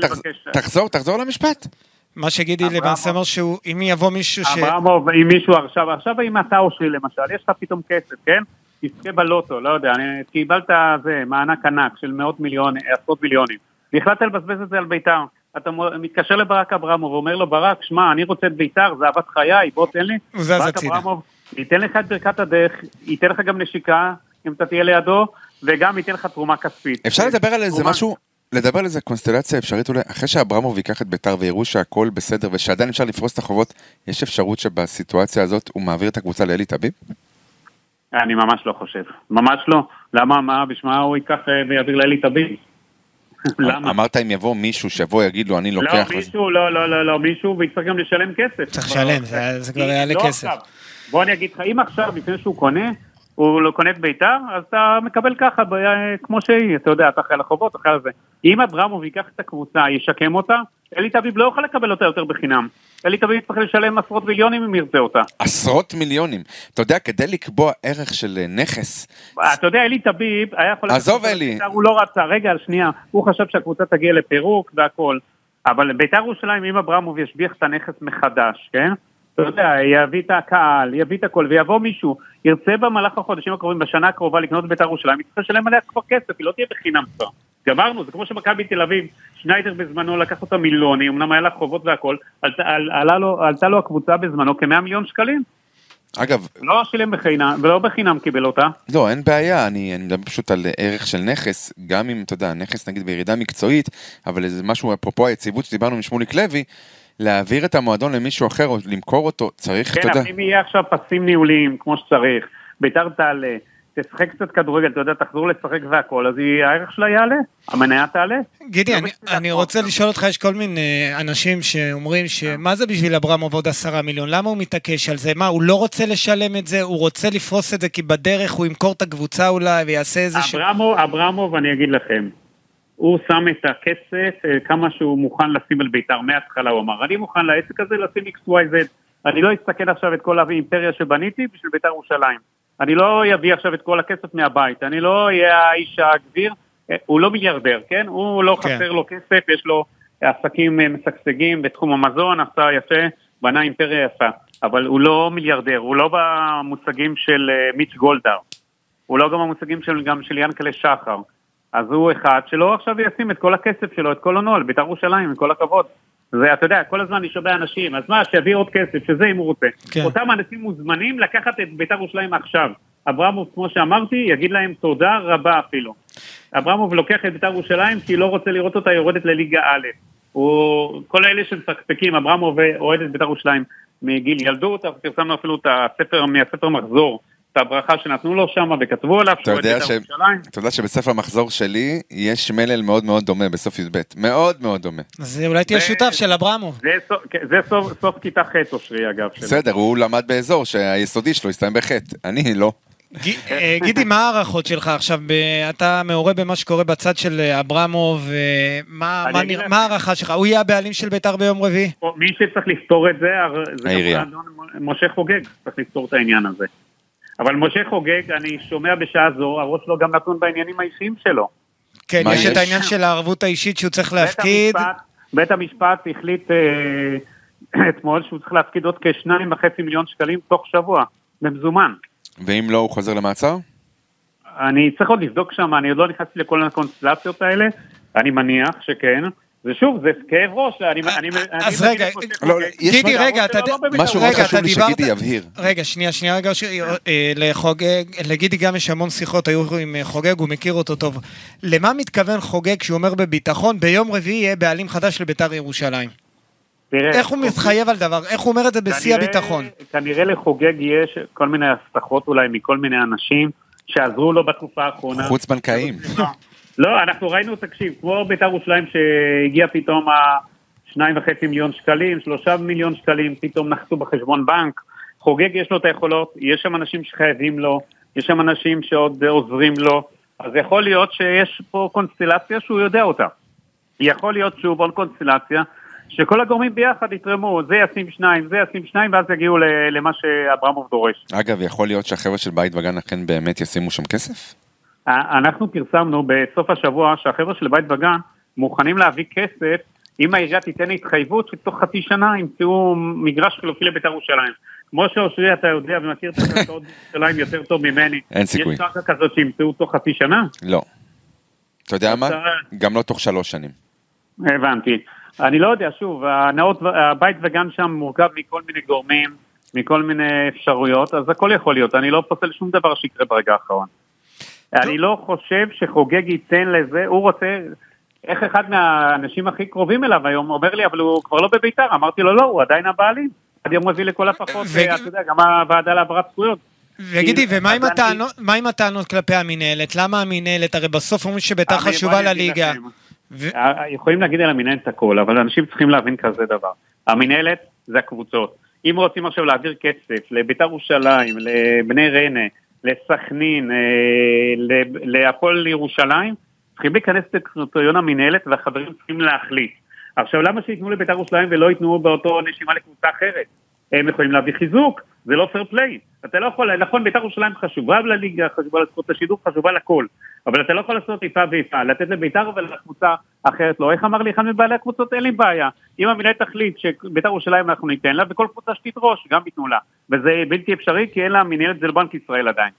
תחזור, תחזור, למשפט. מה שגידי למעשה אומר שהוא, אם יבוא מישהו ש... אברמוב, אם מישהו עכשיו, עכשיו אם אתה אושרי למשל, יש לך פתאום כסף, כן? תזכה בלוטו, לא יודע, אני- קיבלת זה, מענק ענק של מאות מיליונים, עשרות מיליונים, והחלטת לבזבז את זה על בית"ר. אתה מתקשר לברק אברמוב ואומר לו, ברק, שמע, אני רוצה את בית"ר, זה אהבת חיי, בוא תן לי. הוא זז הצידה. אברמוב ייתן לך את ברכת הדרך, ייתן לך גם נשיקה, אם אתה תהיה לידו, וגם ייתן לך תרומה כספית. אפשר לדבר על איזה משהו, לדבר על איזה קונסטלציה אפשרית אולי, אחרי שאברמוב ייקח את ביתר ויראו שהכל בסדר ושעדיין אפשר לפרוס את החובות, יש אפשרות שבסיטואציה הזאת הוא מעביר את הקבוצה לאלי טביב? אני ממש לא חושב, ממש לא. למה, מה, בשביל מה הוא ייקח אה, ויעביר לאלי טביב? למה? אמרת אם יבוא מישהו שיבוא יגיד לו אני לא, לוקח, וזה- מישהו, לא, לא, לא, לא, מישהו, ויצטרך גם לשלם כסף. צריך לשלם, זה- כבר יעלה לא כסף. בוא אני אגיד לך, אם עכשיו, לפני שהוא קונה, הוא לא קונה את ביתר, אז אתה מקבל ככה, ב- כמו שהיא, אתה יודע, אתה אחראי לחובות, אחראי על זה. אם אברמוב ייקח את הקבוצה, ישקם אותה, אלי טביב לא יוכל לקבל אותה יותר בחינם. אלי טביב יצטרך לשלם עשרות מיליונים אם ירצה אותה. עשרות מיליונים. אתה יודע, כדי לקבוע ערך של אה, נכס, אתה יודע, אלי טביב היה יכול... עזוב, אלי. בית"ר, הוא לא רצה, רגע, שנייה, הוא חשב שהקבוצה תגיע לפירוק והכל. אבל בית"ר ירושלים, אם אברמוב ישביח את הנכס מחדש, כן? אתה יודע, יביא את הקהל, יביא את הכל, ויבוא מישהו, ירצה במהלך החודשים הקרובים, בשנה הקרובה לקנות בית"ר ירושלים, יצטרך לשלם עליה כבר כסף, היא לא תהיה בחינם כבר. גמרנו, זה כמו שמכבי תל אביב, שניידר בזמנו לקח אותה מיליונים, אמנם היה לה חובות והכל, עלתה, על, עלה לו, עלתה לו הקבוצה בזמנו כ-100 מיליון שקלים. אגב, לא שילם בחינם, ולא בחינם קיבל אותה. לא, אין בעיה, אני, אני מדבר פשוט על ערך של נכס, גם אם, אתה יודע, נכס נגיד בירידה מקצועית, אבל איזה משהו, אפרופו היציבות שדיברנו עם שמוליק לוי, להעביר את המועדון למישהו אחר או למכור אותו, צריך, אתה כן, יודע, אבל אם יהיה עכשיו פסים ניהוליים כמו שצריך, ביתר תעלה, תשחק קצת כדורגל, אתה יודע, תחזור לשחק והכל, אז היא- הערך שלה יעלה, המניה תעלה. גידי, אני, אני רוצה. לשאול אותך, יש כל מיני אנשים שאומרים שמה זה בשביל אברמוב עוד עשרה מיליון? למה הוא מתעקש על זה? מה, הוא לא רוצה לשלם את זה? הוא רוצה לפרוס את זה כי בדרך הוא ימכור את הקבוצה אולי ויעשה איזה ש... אברמוב, אברמוב, אני אגיד לכם, הוא שם את הכסף, אה, כמה שהוא מוכן לשים על בית"ר מההתחלה, הוא אמר, אני מוכן לעסק הזה לשים XYZ, אני לא אסתכל עכשיו את כל האימפריה שבניתי בשביל בית"ר ירושלים. אני לא אביא עכשיו את כל הכסף מהבית, אני לא אהיה האיש הגביר, אה, הוא לא מיליארדר, כן? הוא לא כן. חסר לו כסף, יש לו עסקים אה, משגשגים בתחום המזון, עשה יפה, בנה אימפריה יפה, אבל הוא לא מיליארדר, הוא לא במושגים של מיץ' גולדהר, הוא לא גם במושגים של, גם של ינקלה שחר. אז הוא אחד שלא עכשיו ישים את כל הכסף שלו, את כל הונו על בית"ר ירושלים, עם כל הכבוד. זה, אתה יודע, כל הזמן אני שומע אנשים, אז מה, שיביא עוד כסף, שזה אם הוא רוצה. כן. אותם אנשים מוזמנים לקחת את בית"ר ירושלים עכשיו. אברמוב, כמו שאמרתי, יגיד להם תודה רבה אפילו. אברמוב לוקח את בית"ר ירושלים כי לא רוצה לראות אותה יורדת לליגה א'. הוא, כל אלה שמפקפקים, אברמוב אוהד את בית"ר ירושלים מגיל ילדות, פרסמנו אפילו את הספר, מהספר מחזור, את הברכה שנתנו לו שם וכתבו עליו שהוא אוהד יודע בית"ר ש- ירושלים. אתה יודע שבספר המחזור שלי יש מלל מאוד מאוד דומה בסוף י"ב. מאוד מאוד דומה. אז אולי תהיה שותף של אברמוב. זה, סוף, סוף כיתה ח' אושרי אגב. שלו. בסדר, הוא למד באזור שהיסודי שלו הסתיים בחטא. אני לא. אה, גידי, מה ההערכות שלך עכשיו? אתה מעורה במה שקורה בצד של אה, אברמוב, אה, מה ההערכה שלך? הוא יהיה הבעלים של בית"ר ביום רביעי? מי שצריך לפתור את זה, זה העירייה. משה חוגג, צריך לפתור את העניין הזה. אבל משה חוגג, אני שומע בשעה זו, הראש לא גם נתון בעניינים האישיים שלו. כן, מה יש את? העניין של הערבות האישית שהוא צריך להפקיד. בית המשפט, בית המשפט החליט אה, אתמול שהוא צריך להפקיד עוד כשניים וחצי מיליון שקלים תוך שבוע, במזומן. ואם לא, הוא חוזר למעצר? אני צריך עוד לבדוק שם, אני עוד לא נכנסתי לכל הקונסטלציות האלה, אני מניח שכן. ושוב, זה כאב ראש, אני... אז אני רגע, לא, גידי, רגע, אתה... לא בבית"ר. משהו מאוד חשוב לי שגידי יבהיר. רגע, שנייה, שנייה, רגע, אה, לחוגג, לגידי גם יש המון שיחות, היו עם אה, חוגג, הוא מכיר אותו טוב. למה מתכוון חוגג כשהוא אומר בביטחון, ביום רביעי יהיה בעלים חדש לביתר ירושלים? תראה, איך הוא מתחייב על דבר? איך הוא אומר את זה בשיא הביטחון? כנראה לחוגג יש כל מיני הבטחות אולי מכל מיני אנשים שעזרו לו בתקופה האחרונה. חוץ בנקאיים. לא, אנחנו ראינו, תקשיב, כמו בית"ר ירושלים שהגיע פתאום השניים וחצי מיליון שקלים, שלושה מיליון שקלים, פתאום נחתו בחשבון בנק. חוגג יש לו את היכולות, יש שם אנשים שחייבים לו, יש שם אנשים שעוד עוזרים לו, אז יכול להיות שיש פה קונסטלציה שהוא יודע אותה. יכול להיות שוב עוד קונסטלציה שכל הגורמים ביחד יתרמו, זה ישים שניים, זה ישים שניים, ואז יגיעו למה שאברמוב דורש. אגב, יכול להיות שהחבר'ה של בית וגן אכן באמת ישימו שם כסף? אנחנו פרסמנו בסוף השבוע שהחבר'ה של בית וגן מוכנים להביא כסף אם העירייה תיתן התחייבות שתוך חצי שנה ימצאו מגרש חלופי לבית"ר ירושלים. כמו שאושרי אתה יודע ומכיר את הקרקעות בירושלים יותר טוב ממני. אין סיכוי. יש קרקע כזאת שימצאו תוך חצי שנה? לא. אתה יודע מה? גם לא תוך שלוש שנים. הבנתי. אני לא יודע, שוב, הנאות, הבית וגן שם מורכב מכל מיני גורמים, מכל מיני אפשרויות, אז הכל יכול להיות. אני לא פוסל שום דבר שיקרה ברגע האחרון. אני לא חושב שחוגג ייתן לזה, הוא רוצה, איך אחד מהאנשים הכי קרובים אליו היום אומר לי, אבל הוא כבר לא בביתר, אמרתי לו, לא, הוא עדיין הבעלים. עד יום רביעי לכל הפחות, ו- אה, אתה יודע, גם הוועדה להעברת זכויות. וגידי, ומה עם הטענות- כלפי המינהלת? למה המינהלת? הרי בסוף אומרים שביתר חשובה לליגה. יכולים להגיד על המינהלת הכל, אבל אנשים צריכים להבין כזה דבר. המינהלת זה הקבוצות. אם רוצים עכשיו להעביר כסף לביתר ירושלים, לבני ריינה, לסכנין, אה, להפועל ירושלים, צריכים להיכנס לקריטריון המינהלת והחברים צריכים להחליט. עכשיו למה שייתנו לביתר ירושלים ולא ייתנו באותו נשימה לקבוצה אחרת? הם יכולים להביא חיזוק, זה לא פייר פליי. אתה לא יכול, נכון, בית"ר ירושלים חשובה לליגה, חשובה לזכות השידור, חשובה לכל. אבל אתה לא יכול לעשות איפה ואיפה, לתת לבית"ר ולקבוצה אחרת לא. איך אמר לי אחד מבעלי הקבוצות? אין לי בעיה. אם המנהל תחליט שבית"ר ירושלים אנחנו ניתן לה, וכל קבוצה שתדרוש, גם ייתנו לה. וזה בלתי אפשרי, כי אין לה מנהלת, זה לבנק ישראל עדיין.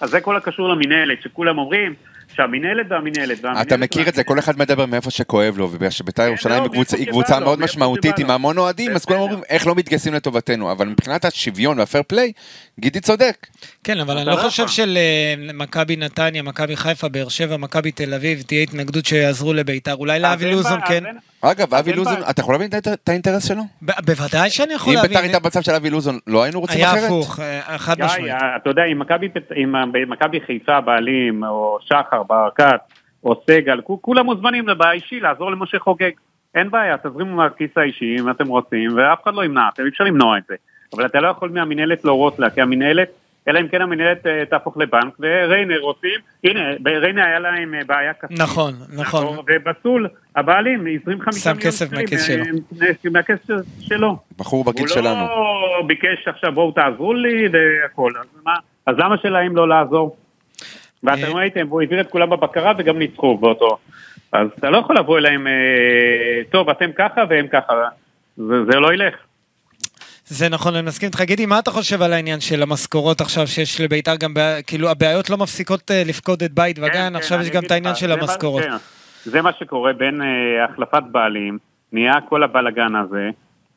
אז זה כל הקשור למנהלת, שכולם אומרים שהמנהלת והמנהלת והמנהלת... אתה מכיר את זה, כל אחד מדבר מאיפה שכואב לו, ובגלל שבית"ר ירושלים לא, היא קבוצה- מאוד משמעותית עם. המון אוהדים, אז כולם. אומרים איך לא מתגייסים לטובתנו, אבל מבחינת השוויון והפייר פליי, גידי צודק. כן, אבל אני לא לא חושב. שלמכבי נתניה, מכבי חיפה, באר שבע, מכבי תל אביב, תהיה התנגדות שיעזרו לביתר. אולי לאבי לוזון כן. אגב, אבי לוזון. אתה יכול להבין את האינטרס שלו? בוודאי שאני יכול אם להבין. בית"ר הייתה במצב של אבי לוזון, לא היינו רוצים היה אחרת? הפוך, אה, חד משמעית. אה, אתה יודע, אם מכבי אם מכבי חיפה הבעלים, או שחר, ברקת, או סגל, כו- כולם מוזמנים באישי לעזור למשה חוגג. אין בעיה, תזרימו מהכיס האישי אם אתם רוצים, ואף אחד לא ימנע, אתם אי אפשר למנוע את זה. אבל אתה לא יכול מהמינהלת להורות לה, כי המינהלת אלא אם כן המנהלת אה, תהפוך לבנק, וריינה רוצים, הנה, בריינה היה להם אה, בעיה כספית. נכון, נכון. ובסול, הבעלים, 25 שם מיליון כסף שקלים, מהכיס שלו. אה, מהכסף שלו. בחור בגיל הוא שלנו. לא ביקש עכשיו בואו תעזרו לי והכל, אז מה, אז למה שלהם לא לעזור? ואתם. ראיתם, והוא העביר את כולם בבקרה וגם ניצחו באותו. אז אתה לא יכול לבוא אליהם, טוב, אתם ככה והם ככה, זה, זה לא ילך. זה נכון, אני מסכים איתך. גידי, מה אתה חושב על העניין של המשכורות עכשיו שיש לביתר גם, כאילו הבעיות לא מפסיקות אה, לפקוד את בית וגן, כן, עכשיו כן, יש אני גם את העניין של מה- המשכורות. כן, זה מה שקורה בין אה, החלפת בעלים, נהיה כל הבלגן הזה,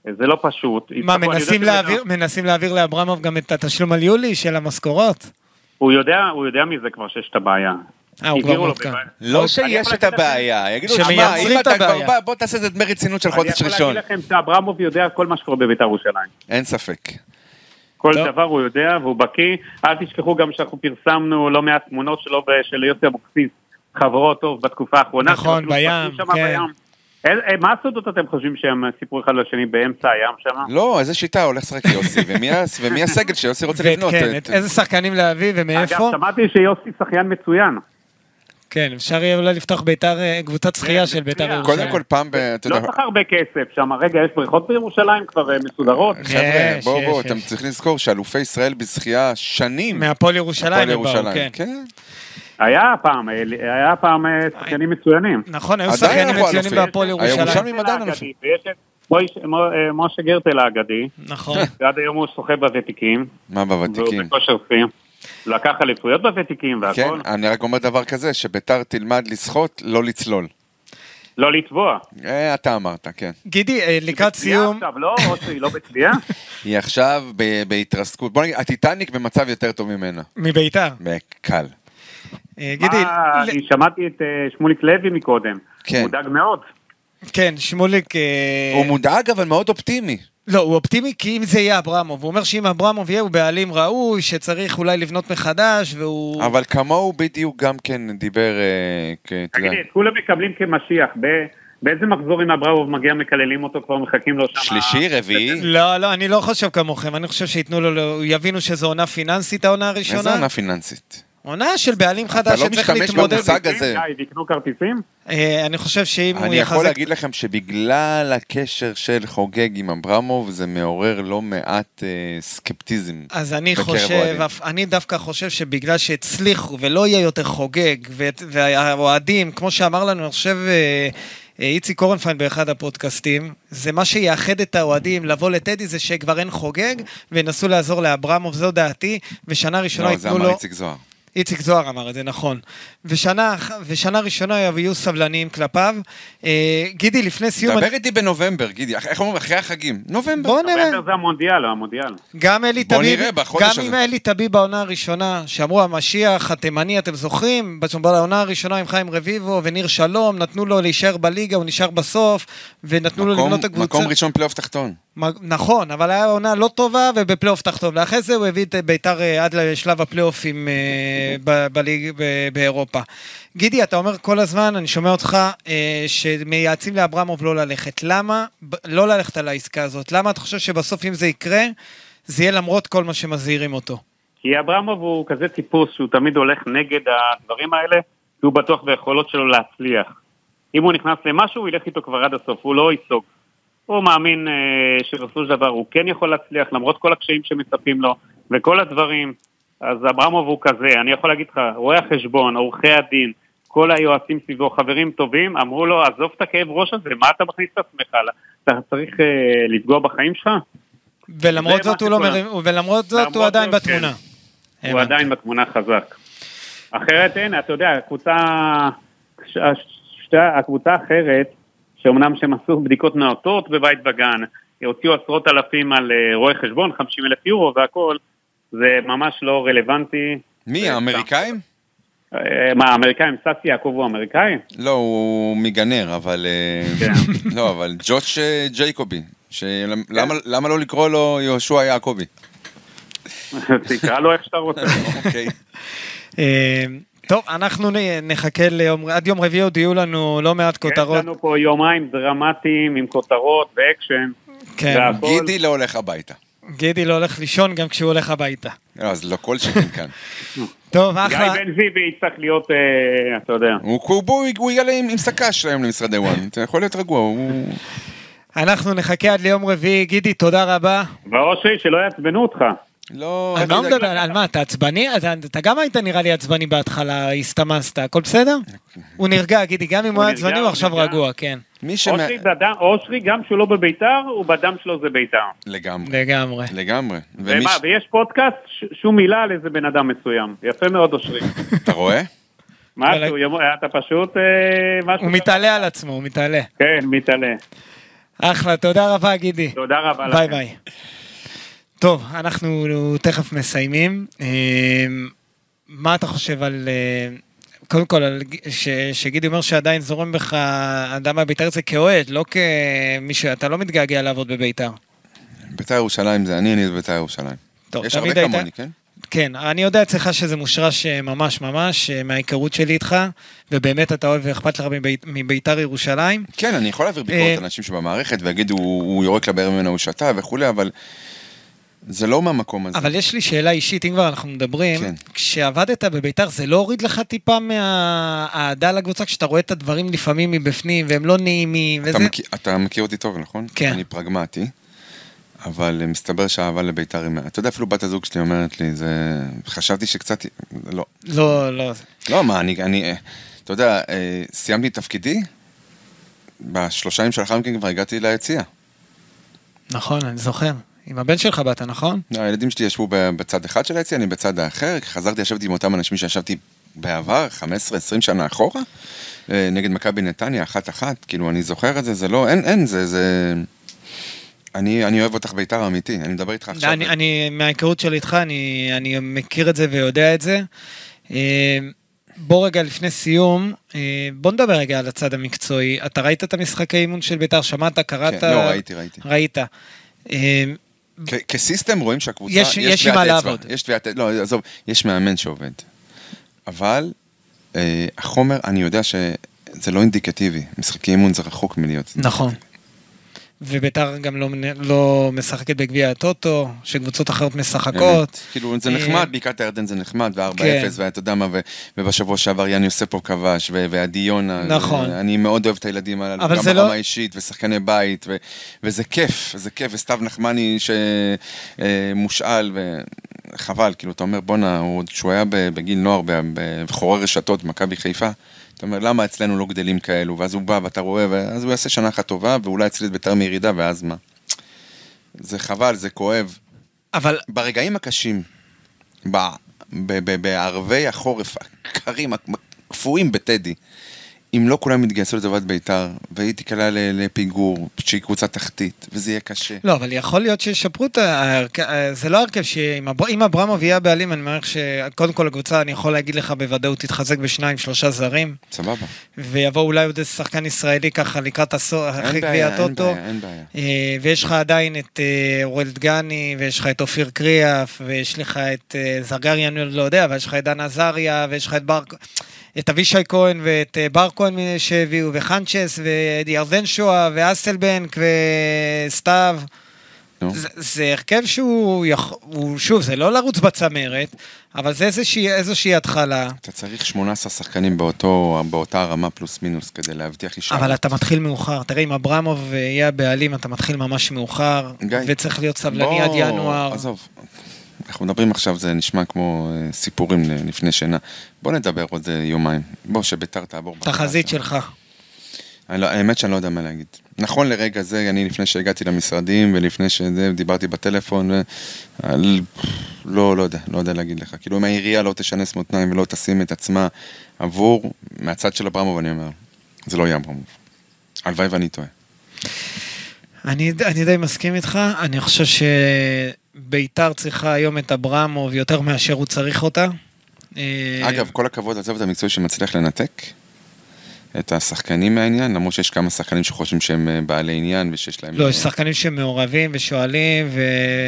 אה, זה לא פשוט. מה, מנסים להעביר, לא- מנסים להעביר לאברמוב גם את התשלום על יולי של המשכורות? הוא יודע, הוא יודע מזה כבר שיש את הבעיה. אה, הוא כבר. בבעיה. לא אני שיש את הבעיה, יגידו, שמע, אם את אתה כבר. בא, בוא תעשה את זה דמי רצינות של חודש אני ראשון. יכול להגיד לכם שאברמוב יודע כל מה שקורה בבית"ר ירושלים. אין ספק. כל. דבר הוא יודע והוא בקיא. אל תשכחו גם שאנחנו פרסמנו לא מעט תמונות שלו ושל יוסי אבוקסיס, חברו טוב בתקופה האחרונה. נכון, בים, כן. אה, אה, מה הסודות אתם חושבים שהם סיפרו אחד לשני באמצע הים שם? לא, איזה שיטה הולך לשחק יוסי, ומי הסגל שיוסי רוצה לבנות? כן, איזה שחקנים להביא ומאיפה? אגב, שמעתי שיוסי שחיין מצוין. כן, אפשר יהיה אולי לפתוח ביתר, אה, קבוצת שחייה כן, של ביתר. ירושלים. קודם כל פעם, ב- אתה לא צריך הרבה כסף שם. רגע, יש בריכות בירושלים כבר אה, מסודרות? חבר'ה, יש, בואו בואו. אתם צריכים לזכור שאלופי ישראל בשחייה שנים. מהפועל ירושלים הפועל הם באו, ירושלים, כן. כן. היה פעם, אה, היה פעם אה, שחקנים מצוינים. נכון, היו שחקנים מצוינים. בהפועל ירושלים. הירושלמים עדיין אלופים. אה, משה גרטל האגדי, נכון. ועד היום הוא שוחה בוותיקים. מה והוא בוותיקים? בכושר שיא. לקח אליפויות בוותיקים כן, והכל. אני רק אומר דבר כזה, שביתר תלמד לשחות, לא לצלול. לא לטבוע. אה, אתה אמרת, כן. גידי, אה, לקראת סיום, עכשיו, לא? או שהיא לא בצביעה? היא עכשיו בהתרסקות. בוא נגיד, הטיטניק במצב יותר טוב ממנה. מביתר. קל. אה, גידי, אני שמעתי את שמוליק לוי מקודם. כן. מודאג מאוד. כן, שמוליק... הוא מודאג אבל מאוד אופטימי. לא, הוא אופטימי כי אם זה יהיה אברמוב, הוא אומר שאם אברמוב יהיה הוא בעלים ראוי, שצריך אולי לבנות מחדש, והוא... אבל כמוהו בדיוק גם כן דיבר, אה, תגידי, את כולם מקבלים כמשיח. ב- באיזה מחזור עם אברמוב מגיע מקללים אותו כבר מחכים לו שם? שלישי, רביעי, לא, לא, אני לא חושב כמוכם, אני חושב שייתנו לו, לו- יבינו שזו עונה פיננסית העונה הראשונה. איזה עונה פיננסית. עונה של בעלים חדש לא שצריך משתמש להתמודד. במושג הזה. די, תקנו כרטיסים? אה, אני חושב שאם הוא אני יכול יחזק... להגיד לכם שבגלל הקשר של חוגג עם אברמוב, זה מעורר לא מעט אה, סקפטיזם. אז אני חושב, אני דווקא חושב שבגלל שהצליחו ולא יהיה יותר חוגג, והאוהדים, כמו שאמר לנו, אני חושב, אה, אה, איציק קורנפיין באחד הפודקאסטים, זה מה שיאחד את האוהדים לבוא לטדי, זה שכבר אין חוגג, וינסו לעזור לאברמוב, זו דעתי, ושנה ראשונה לא, זה ייתנו אמר לו... איציק זוהר. איציק זוהר אמר את זה, נכון. ושנה, ושנה ראשונה יהיו סבלניים כלפיו. אה, גידי, לפני סיום... דבר אני- איתי בנובמבר, גידי, איך אומרים? אחרי החגים. נובמבר. בוא נראה. נובמבר זה המונדיאל, המונדיאל. גם אלי בוא טביב, נראה בחודש גם הזה. עם אלי טביב בעונה הראשונה, שאמרו המשיח התימני, אתם זוכרים? בעונה הראשונה עם חיים רביבו וניר שלום, נתנו לו להישאר בליגה, הוא נשאר בסוף, ונתנו לו מקום- לבנות את הקבוצה. מקום ראשון פלייאוף תחתון. נכון, אבל היה עונה לא טובה ובפלייאוף תחתון. ואחרי זה הוא הביא את ביתר אה, עד לשלב הפלייאופים אה, בליג באירופה. גידי, אתה אומר כל הזמן, אני שומע אותך, אה, שמייעצים לאברמוב לא ללכת. למה לא ללכת על העסקה הזאת? למה אתה חושב שבסוף אם זה יקרה, זה יהיה למרות כל מה שמזהירים אותו? כי אברמוב הוא כזה טיפוס שהוא תמיד הולך נגד הדברים האלה, כי הוא בטוח ביכולות שלו להצליח. אם הוא נכנס למשהו, הוא ילך איתו כבר עד הסוף, הוא לא ייסוג. הוא מאמין אה, שבסופו של דבר הוא כן יכול להצליח, למרות כל הקשיים שמצפים לו, וכל הדברים. אז אברמוב הוא כזה, אני יכול להגיד לך, רואי החשבון, עורכי הדין, כל היועצים סביבו, חברים טובים, אמרו לו, עזוב את הכאב ראש הזה, מה אתה מכניס את עצמך? אתה צריך אה, לפגוע בחיים שלך? ולמרות זאת הוא לא. מרים, ולמרות זאת הוא עדיין בתמונה. הוא הבנתי. עדיין בתמונה חזק. אחרת אין, אתה יודע, הקבוצה, הקבוצה האחרת, שאומנם שהם עשו בדיקות נאותות בבית וגן, הוציאו עשרות אלפים על אה, רואי חשבון, 50 אלף יורו והכל, זה ממש לא רלוונטי. מי, זה האמריקאים? אה, מה, האמריקאים, ססי יעקב הוא אמריקאי? לא, הוא מגנר, אבל... אה, כן. לא, אבל ג'וש אה, ג'ייקובי. למה- למה לא לקרוא לו יהושע יעקבי? תקרא לו איך שאתה רוצה. טוב, אנחנו נחכה ליום, עד יום רביעי עוד יהיו לנו לא מעט יש כותרות. לנו פה יומיים דרמטיים עם כותרות ואקשן. כן. והכל. גידי לא הולך הביתה. גידי לא הולך לישון גם כשהוא הולך הביתה. לא, אז לא כל שכן כאן. טוב, גיא אחלה. בן זיוי יצטרך להיות, אה, אתה יודע. הוא- הוא בוא, הוא יעלה עם עם שק"ש היום למשרדי ONE, אתה יכול להיות רגוע, הוא... אנחנו נחכה עד ליום רביעי. גידי, תודה רבה. ואושרי, שלא יעצבנו אותך. לא... על מה הוא. מדבר? על מה? אתה עצבני? אתה- אתה גם היית נראה לי עצבני בהתחלה, הסתמסת, הכל בסדר? הוא נרגע, גידי, גם אם הוא היה עצבני, הוא עכשיו. רגוע, כן. אושרי, גם כשהוא לא בביתר, הוא בדם שלו זה ביתר. לגמרי, לגמרי. לגמרי. ומה, ויש פודקאסט, שום מילה על איזה בן אדם מסוים. יפה מאוד, אושרי. אתה רואה? משהו, אתה פשוט... אה. הוא מתעלה על עצמו, הוא מתעלה. כן, מתעלה. אחלה, תודה רבה, גידי. תודה רבה לכם. ביי ביי. טוב, אנחנו תכף מסיימים. אה, מה אתה חושב על... אה, קודם כל, ש- שגידי אומר שעדיין זורם בך אדם מהבית"ר זה כאוהד, לא כמישהו, אתה לא מתגעגע לעבוד בבית"ר. בית"ר ירושלים זה אני, אני בית"ר ירושלים. טוב, יש הרבה היית- כמוני, כן? כן, אני יודע אצלך שזה מושרש אה, ממש ממש מההיכרות שלי איתך, ובאמת אתה אוהב ואכפת לך מבית- מבית"ר ירושלים. כן, אני יכול להעביר ביקורת על אנשים שבמערכת ויגידו, הוא הוא יורק לבאר ממנו, הוא שתה וכולי, אבל זה לא מהמקום הזה. אבל יש לי שאלה אישית, אם כבר אנחנו מדברים, כן. כשעבדת בביתר זה לא הוריד לך טיפה מהאהדה לקבוצה, כשאתה רואה את הדברים לפעמים מבפנים והם לא נעימים, אתה וזה... מכיר- אתה מכיר אותי טוב, נכון? כן. אני פרגמטי, אבל אה, מסתבר שהאהבה לבית"ר היא... אתה יודע, אפילו בת הזוג שלי אומרת לי, זה... חשבתי שקצת... לא. לא, לא. לא, מה, אני... אני אה, אתה יודע, אה, סיימתי את תפקידי, בשלושה ימים שלאחר מכן כבר הגעתי ליציע. נכון, אני זוכר. עם הבן שלך באת, נכון? הילדים שלי ישבו בצד אחד של היציע, אני בצד האחר, חזרתי לשבת עם אותם אנשים שישבתי בעבר, 15-20 שנה אחורה, אה, נגד מכבי נתניה, אחת-אחת, כאילו, אני זוכר את זה, זה לא, אין, אין, זה, זה... אני, אני אוהב אותך בית"ר אמיתי, אני מדבר איתך עכשיו. אני, אני, מההיכרות שלי איתך, אני, אני מכיר את זה ויודע את זה. אה, בוא רגע לפני סיום, אה, בוא נדבר רגע על הצד המקצועי. אתה ראית את המשחקי אימון של בית"ר? שמעת? קראת? כן, לא, ראיתי, ראיתי. ראית. כסיסטם רואים שהקבוצה, יש- יש עם טביעת מה אצבע, לעבוד. יש טביעת, לא, עזוב, יש מאמן שעובד. אבל אה, החומר, אני יודע שזה לא אינדיקטיבי, משחקי אימון זה רחוק מלהיות. נכון. וביתר גם לא, לא משחקת בגביע הטוטו, שקבוצות אחרות משחקות. באמת. כאילו זה אה, נחמד, בקעת הירדן זה נחמד, ו-4-0, כן. ואתה יודע מה, ובשבוע שעבר יאן יוספוב כבש, ועדי יונה. נכון. אני מאוד אוהב את הילדים הללו, גם זה ברמה לא- האישית, ושחקני בית, ו- וזה כיף, זה כיף, וסתיו נחמני שמושאל, וחבל, כאילו, אתה אומר, בואנה, כשהוא היה בגיל נוער, ב- ב- וחורר רשתות, מכבי חיפה, אתה אומר, למה אצלנו לא גדלים כאלו? ואז הוא בא, ואתה רואה, ואז הוא יעשה שנה אחת טובה, ואולי יצליח בית"ר מירידה, ואז מה? זה חבל, זה כואב. אבל ברגעים הקשים, בערבי החורף הקרים, הקפואים בטדי, אם לא כולם יתגייסו לטובת בית"ר, והיא תיקלע לפיגור, שהיא קבוצה תחתית, וזה יהיה קשה. לא, אבל יכול להיות שישפרו את ההרכב, זה לא הרכב שאם אבר- אם אברמוב יהיה הבעלים, אני מעריך שקודם כל הקבוצה, אני יכול להגיד לך בוודאות, תתחזק בשניים, שלושה זרים, סבבה. ויבוא אולי עוד איזה שחקן ישראלי ככה לקראת עשור, אחרי גביע בעיה, אין הטוטו. בעיה, אין בעיה. אה, ויש לך עדיין את אה, אוראל דגני, ויש לך את אופיר קריאף, ויש לך את אה, זרגרי, אני לא יודע, אבל יש לך את דן עזריה, ויש לך את בר... את אבישי כהן ואת אה, בר כהן שהביאו, וחנצ'ס, וירדן שואה, ואסלבנק, וסתיו. זה, זה הרכב שהוא, יכ... הוא, שוב, זה לא לרוץ בצמרת, אבל זה איזושהי, איזושהי התחלה. אתה צריך 18 שחקנים באותו, באותה רמה פלוס מינוס כדי להבטיח אישה. אבל אתה מתחיל מאוחר. תראה, אם אברמוב יהיה הבעלים, אתה מתחיל ממש מאוחר, גיא, וצריך להיות סבלני בוא, עד ינואר. עזוב, אנחנו מדברים עכשיו, זה נשמע כמו אה, סיפורים לפני שינה. בוא נדבר עוד אה, יומיים. בוא, שביתר תעבור. תחזית. שלך. אני לא, האמת שאני לא יודע מה להגיד. נכון לרגע זה, אני לפני שהגעתי למשרדים ולפני שזה, דיברתי בטלפון, ו... על... לא, לא יודע, לא יודע להגיד לך. כאילו אם העירייה לא תשנס מותניים ולא תשים את עצמה עבור, מהצד של אברמוב אני אומר, זה לא יהיה אברמוב. הלוואי ואני טועה. אני, אני די מסכים איתך, אני חושב שביתר צריכה היום את אברמוב יותר מאשר הוא צריך אותה. אה, אגב, כל הכבוד לצוות המקצועי שמצליח לנתק את השחקנים מהעניין, למרות שיש כמה שחקנים שחושבים שהם אה, בעלי עניין ושיש להם... לא, אה, יש שחקנים שמעורבים ושואלים ו...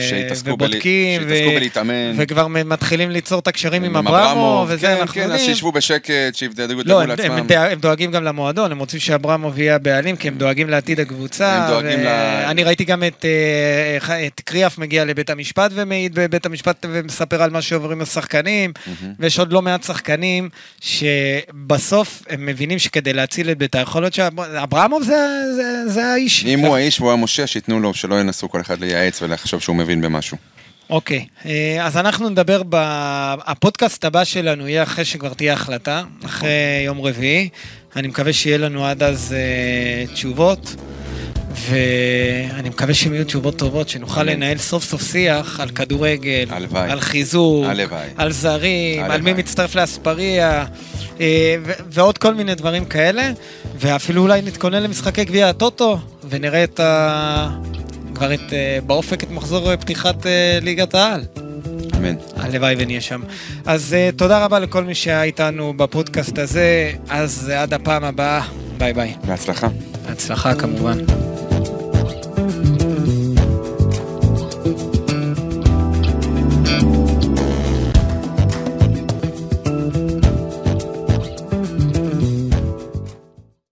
שהתעסקו בל- ובודקים, שהתעסקו בלהתאמן. וכבר מתחילים ליצור את הקשרים עם עם אברמוב, וזה כן, אנחנו כן, אז יודעים. שישבו בשקט, שיבדקו לא, הם, לעצמם. הם, הם דואגים גם למועדון, הם רוצים שאברמוב יהיה הבעלים, כי הם דואגים לעתיד הקבוצה. הם דואגים ל- אני ראיתי גם את, אה, את קריאף מגיע לבית המשפט ומעיד בבית המשפט ומספר על מה שעוברים השחקנים, ויש עוד לא מעט שחקנים שבסוף הם מבינים שכדי להציל את בית"ר, יכול להיות שאברמוב זה, זה, זה האיש. אם הוא האיש והוא המושיע, שייתנו לו, שלא ינסו כל אחד לייעץ ולחשוב שהוא מבין במשהו. אוקיי, אה, אז אנחנו נדבר, ב... הפודקאסט הבא שלנו יהיה אחרי שכבר תהיה החלטה, אחרי יום רביעי. אני מקווה שיהיה לנו עד אז אה, תשובות, ואני מקווה שהן יהיו תשובות טובות, שנוכל. לנהל סוף סוף שיח על כדורגל, הלוואי. על חיזוק, הלוואי. על זרים, על מי הלוואי. מצטרף לאספריה, ועוד כל מיני דברים כאלה, ואפילו אולי נתכונן למשחקי גביע הטוטו, ונראה את ה... כבר את, אה, באופק את מחזור אה, פתיחת אה, ליגת העל. אמן. הלוואי ונהיה שם. אז תודה רבה לכל מי שהיה איתנו בפודקאסט הזה, אז עד הפעם הבאה, ביי ביי. בהצלחה. בהצלחה כמובן.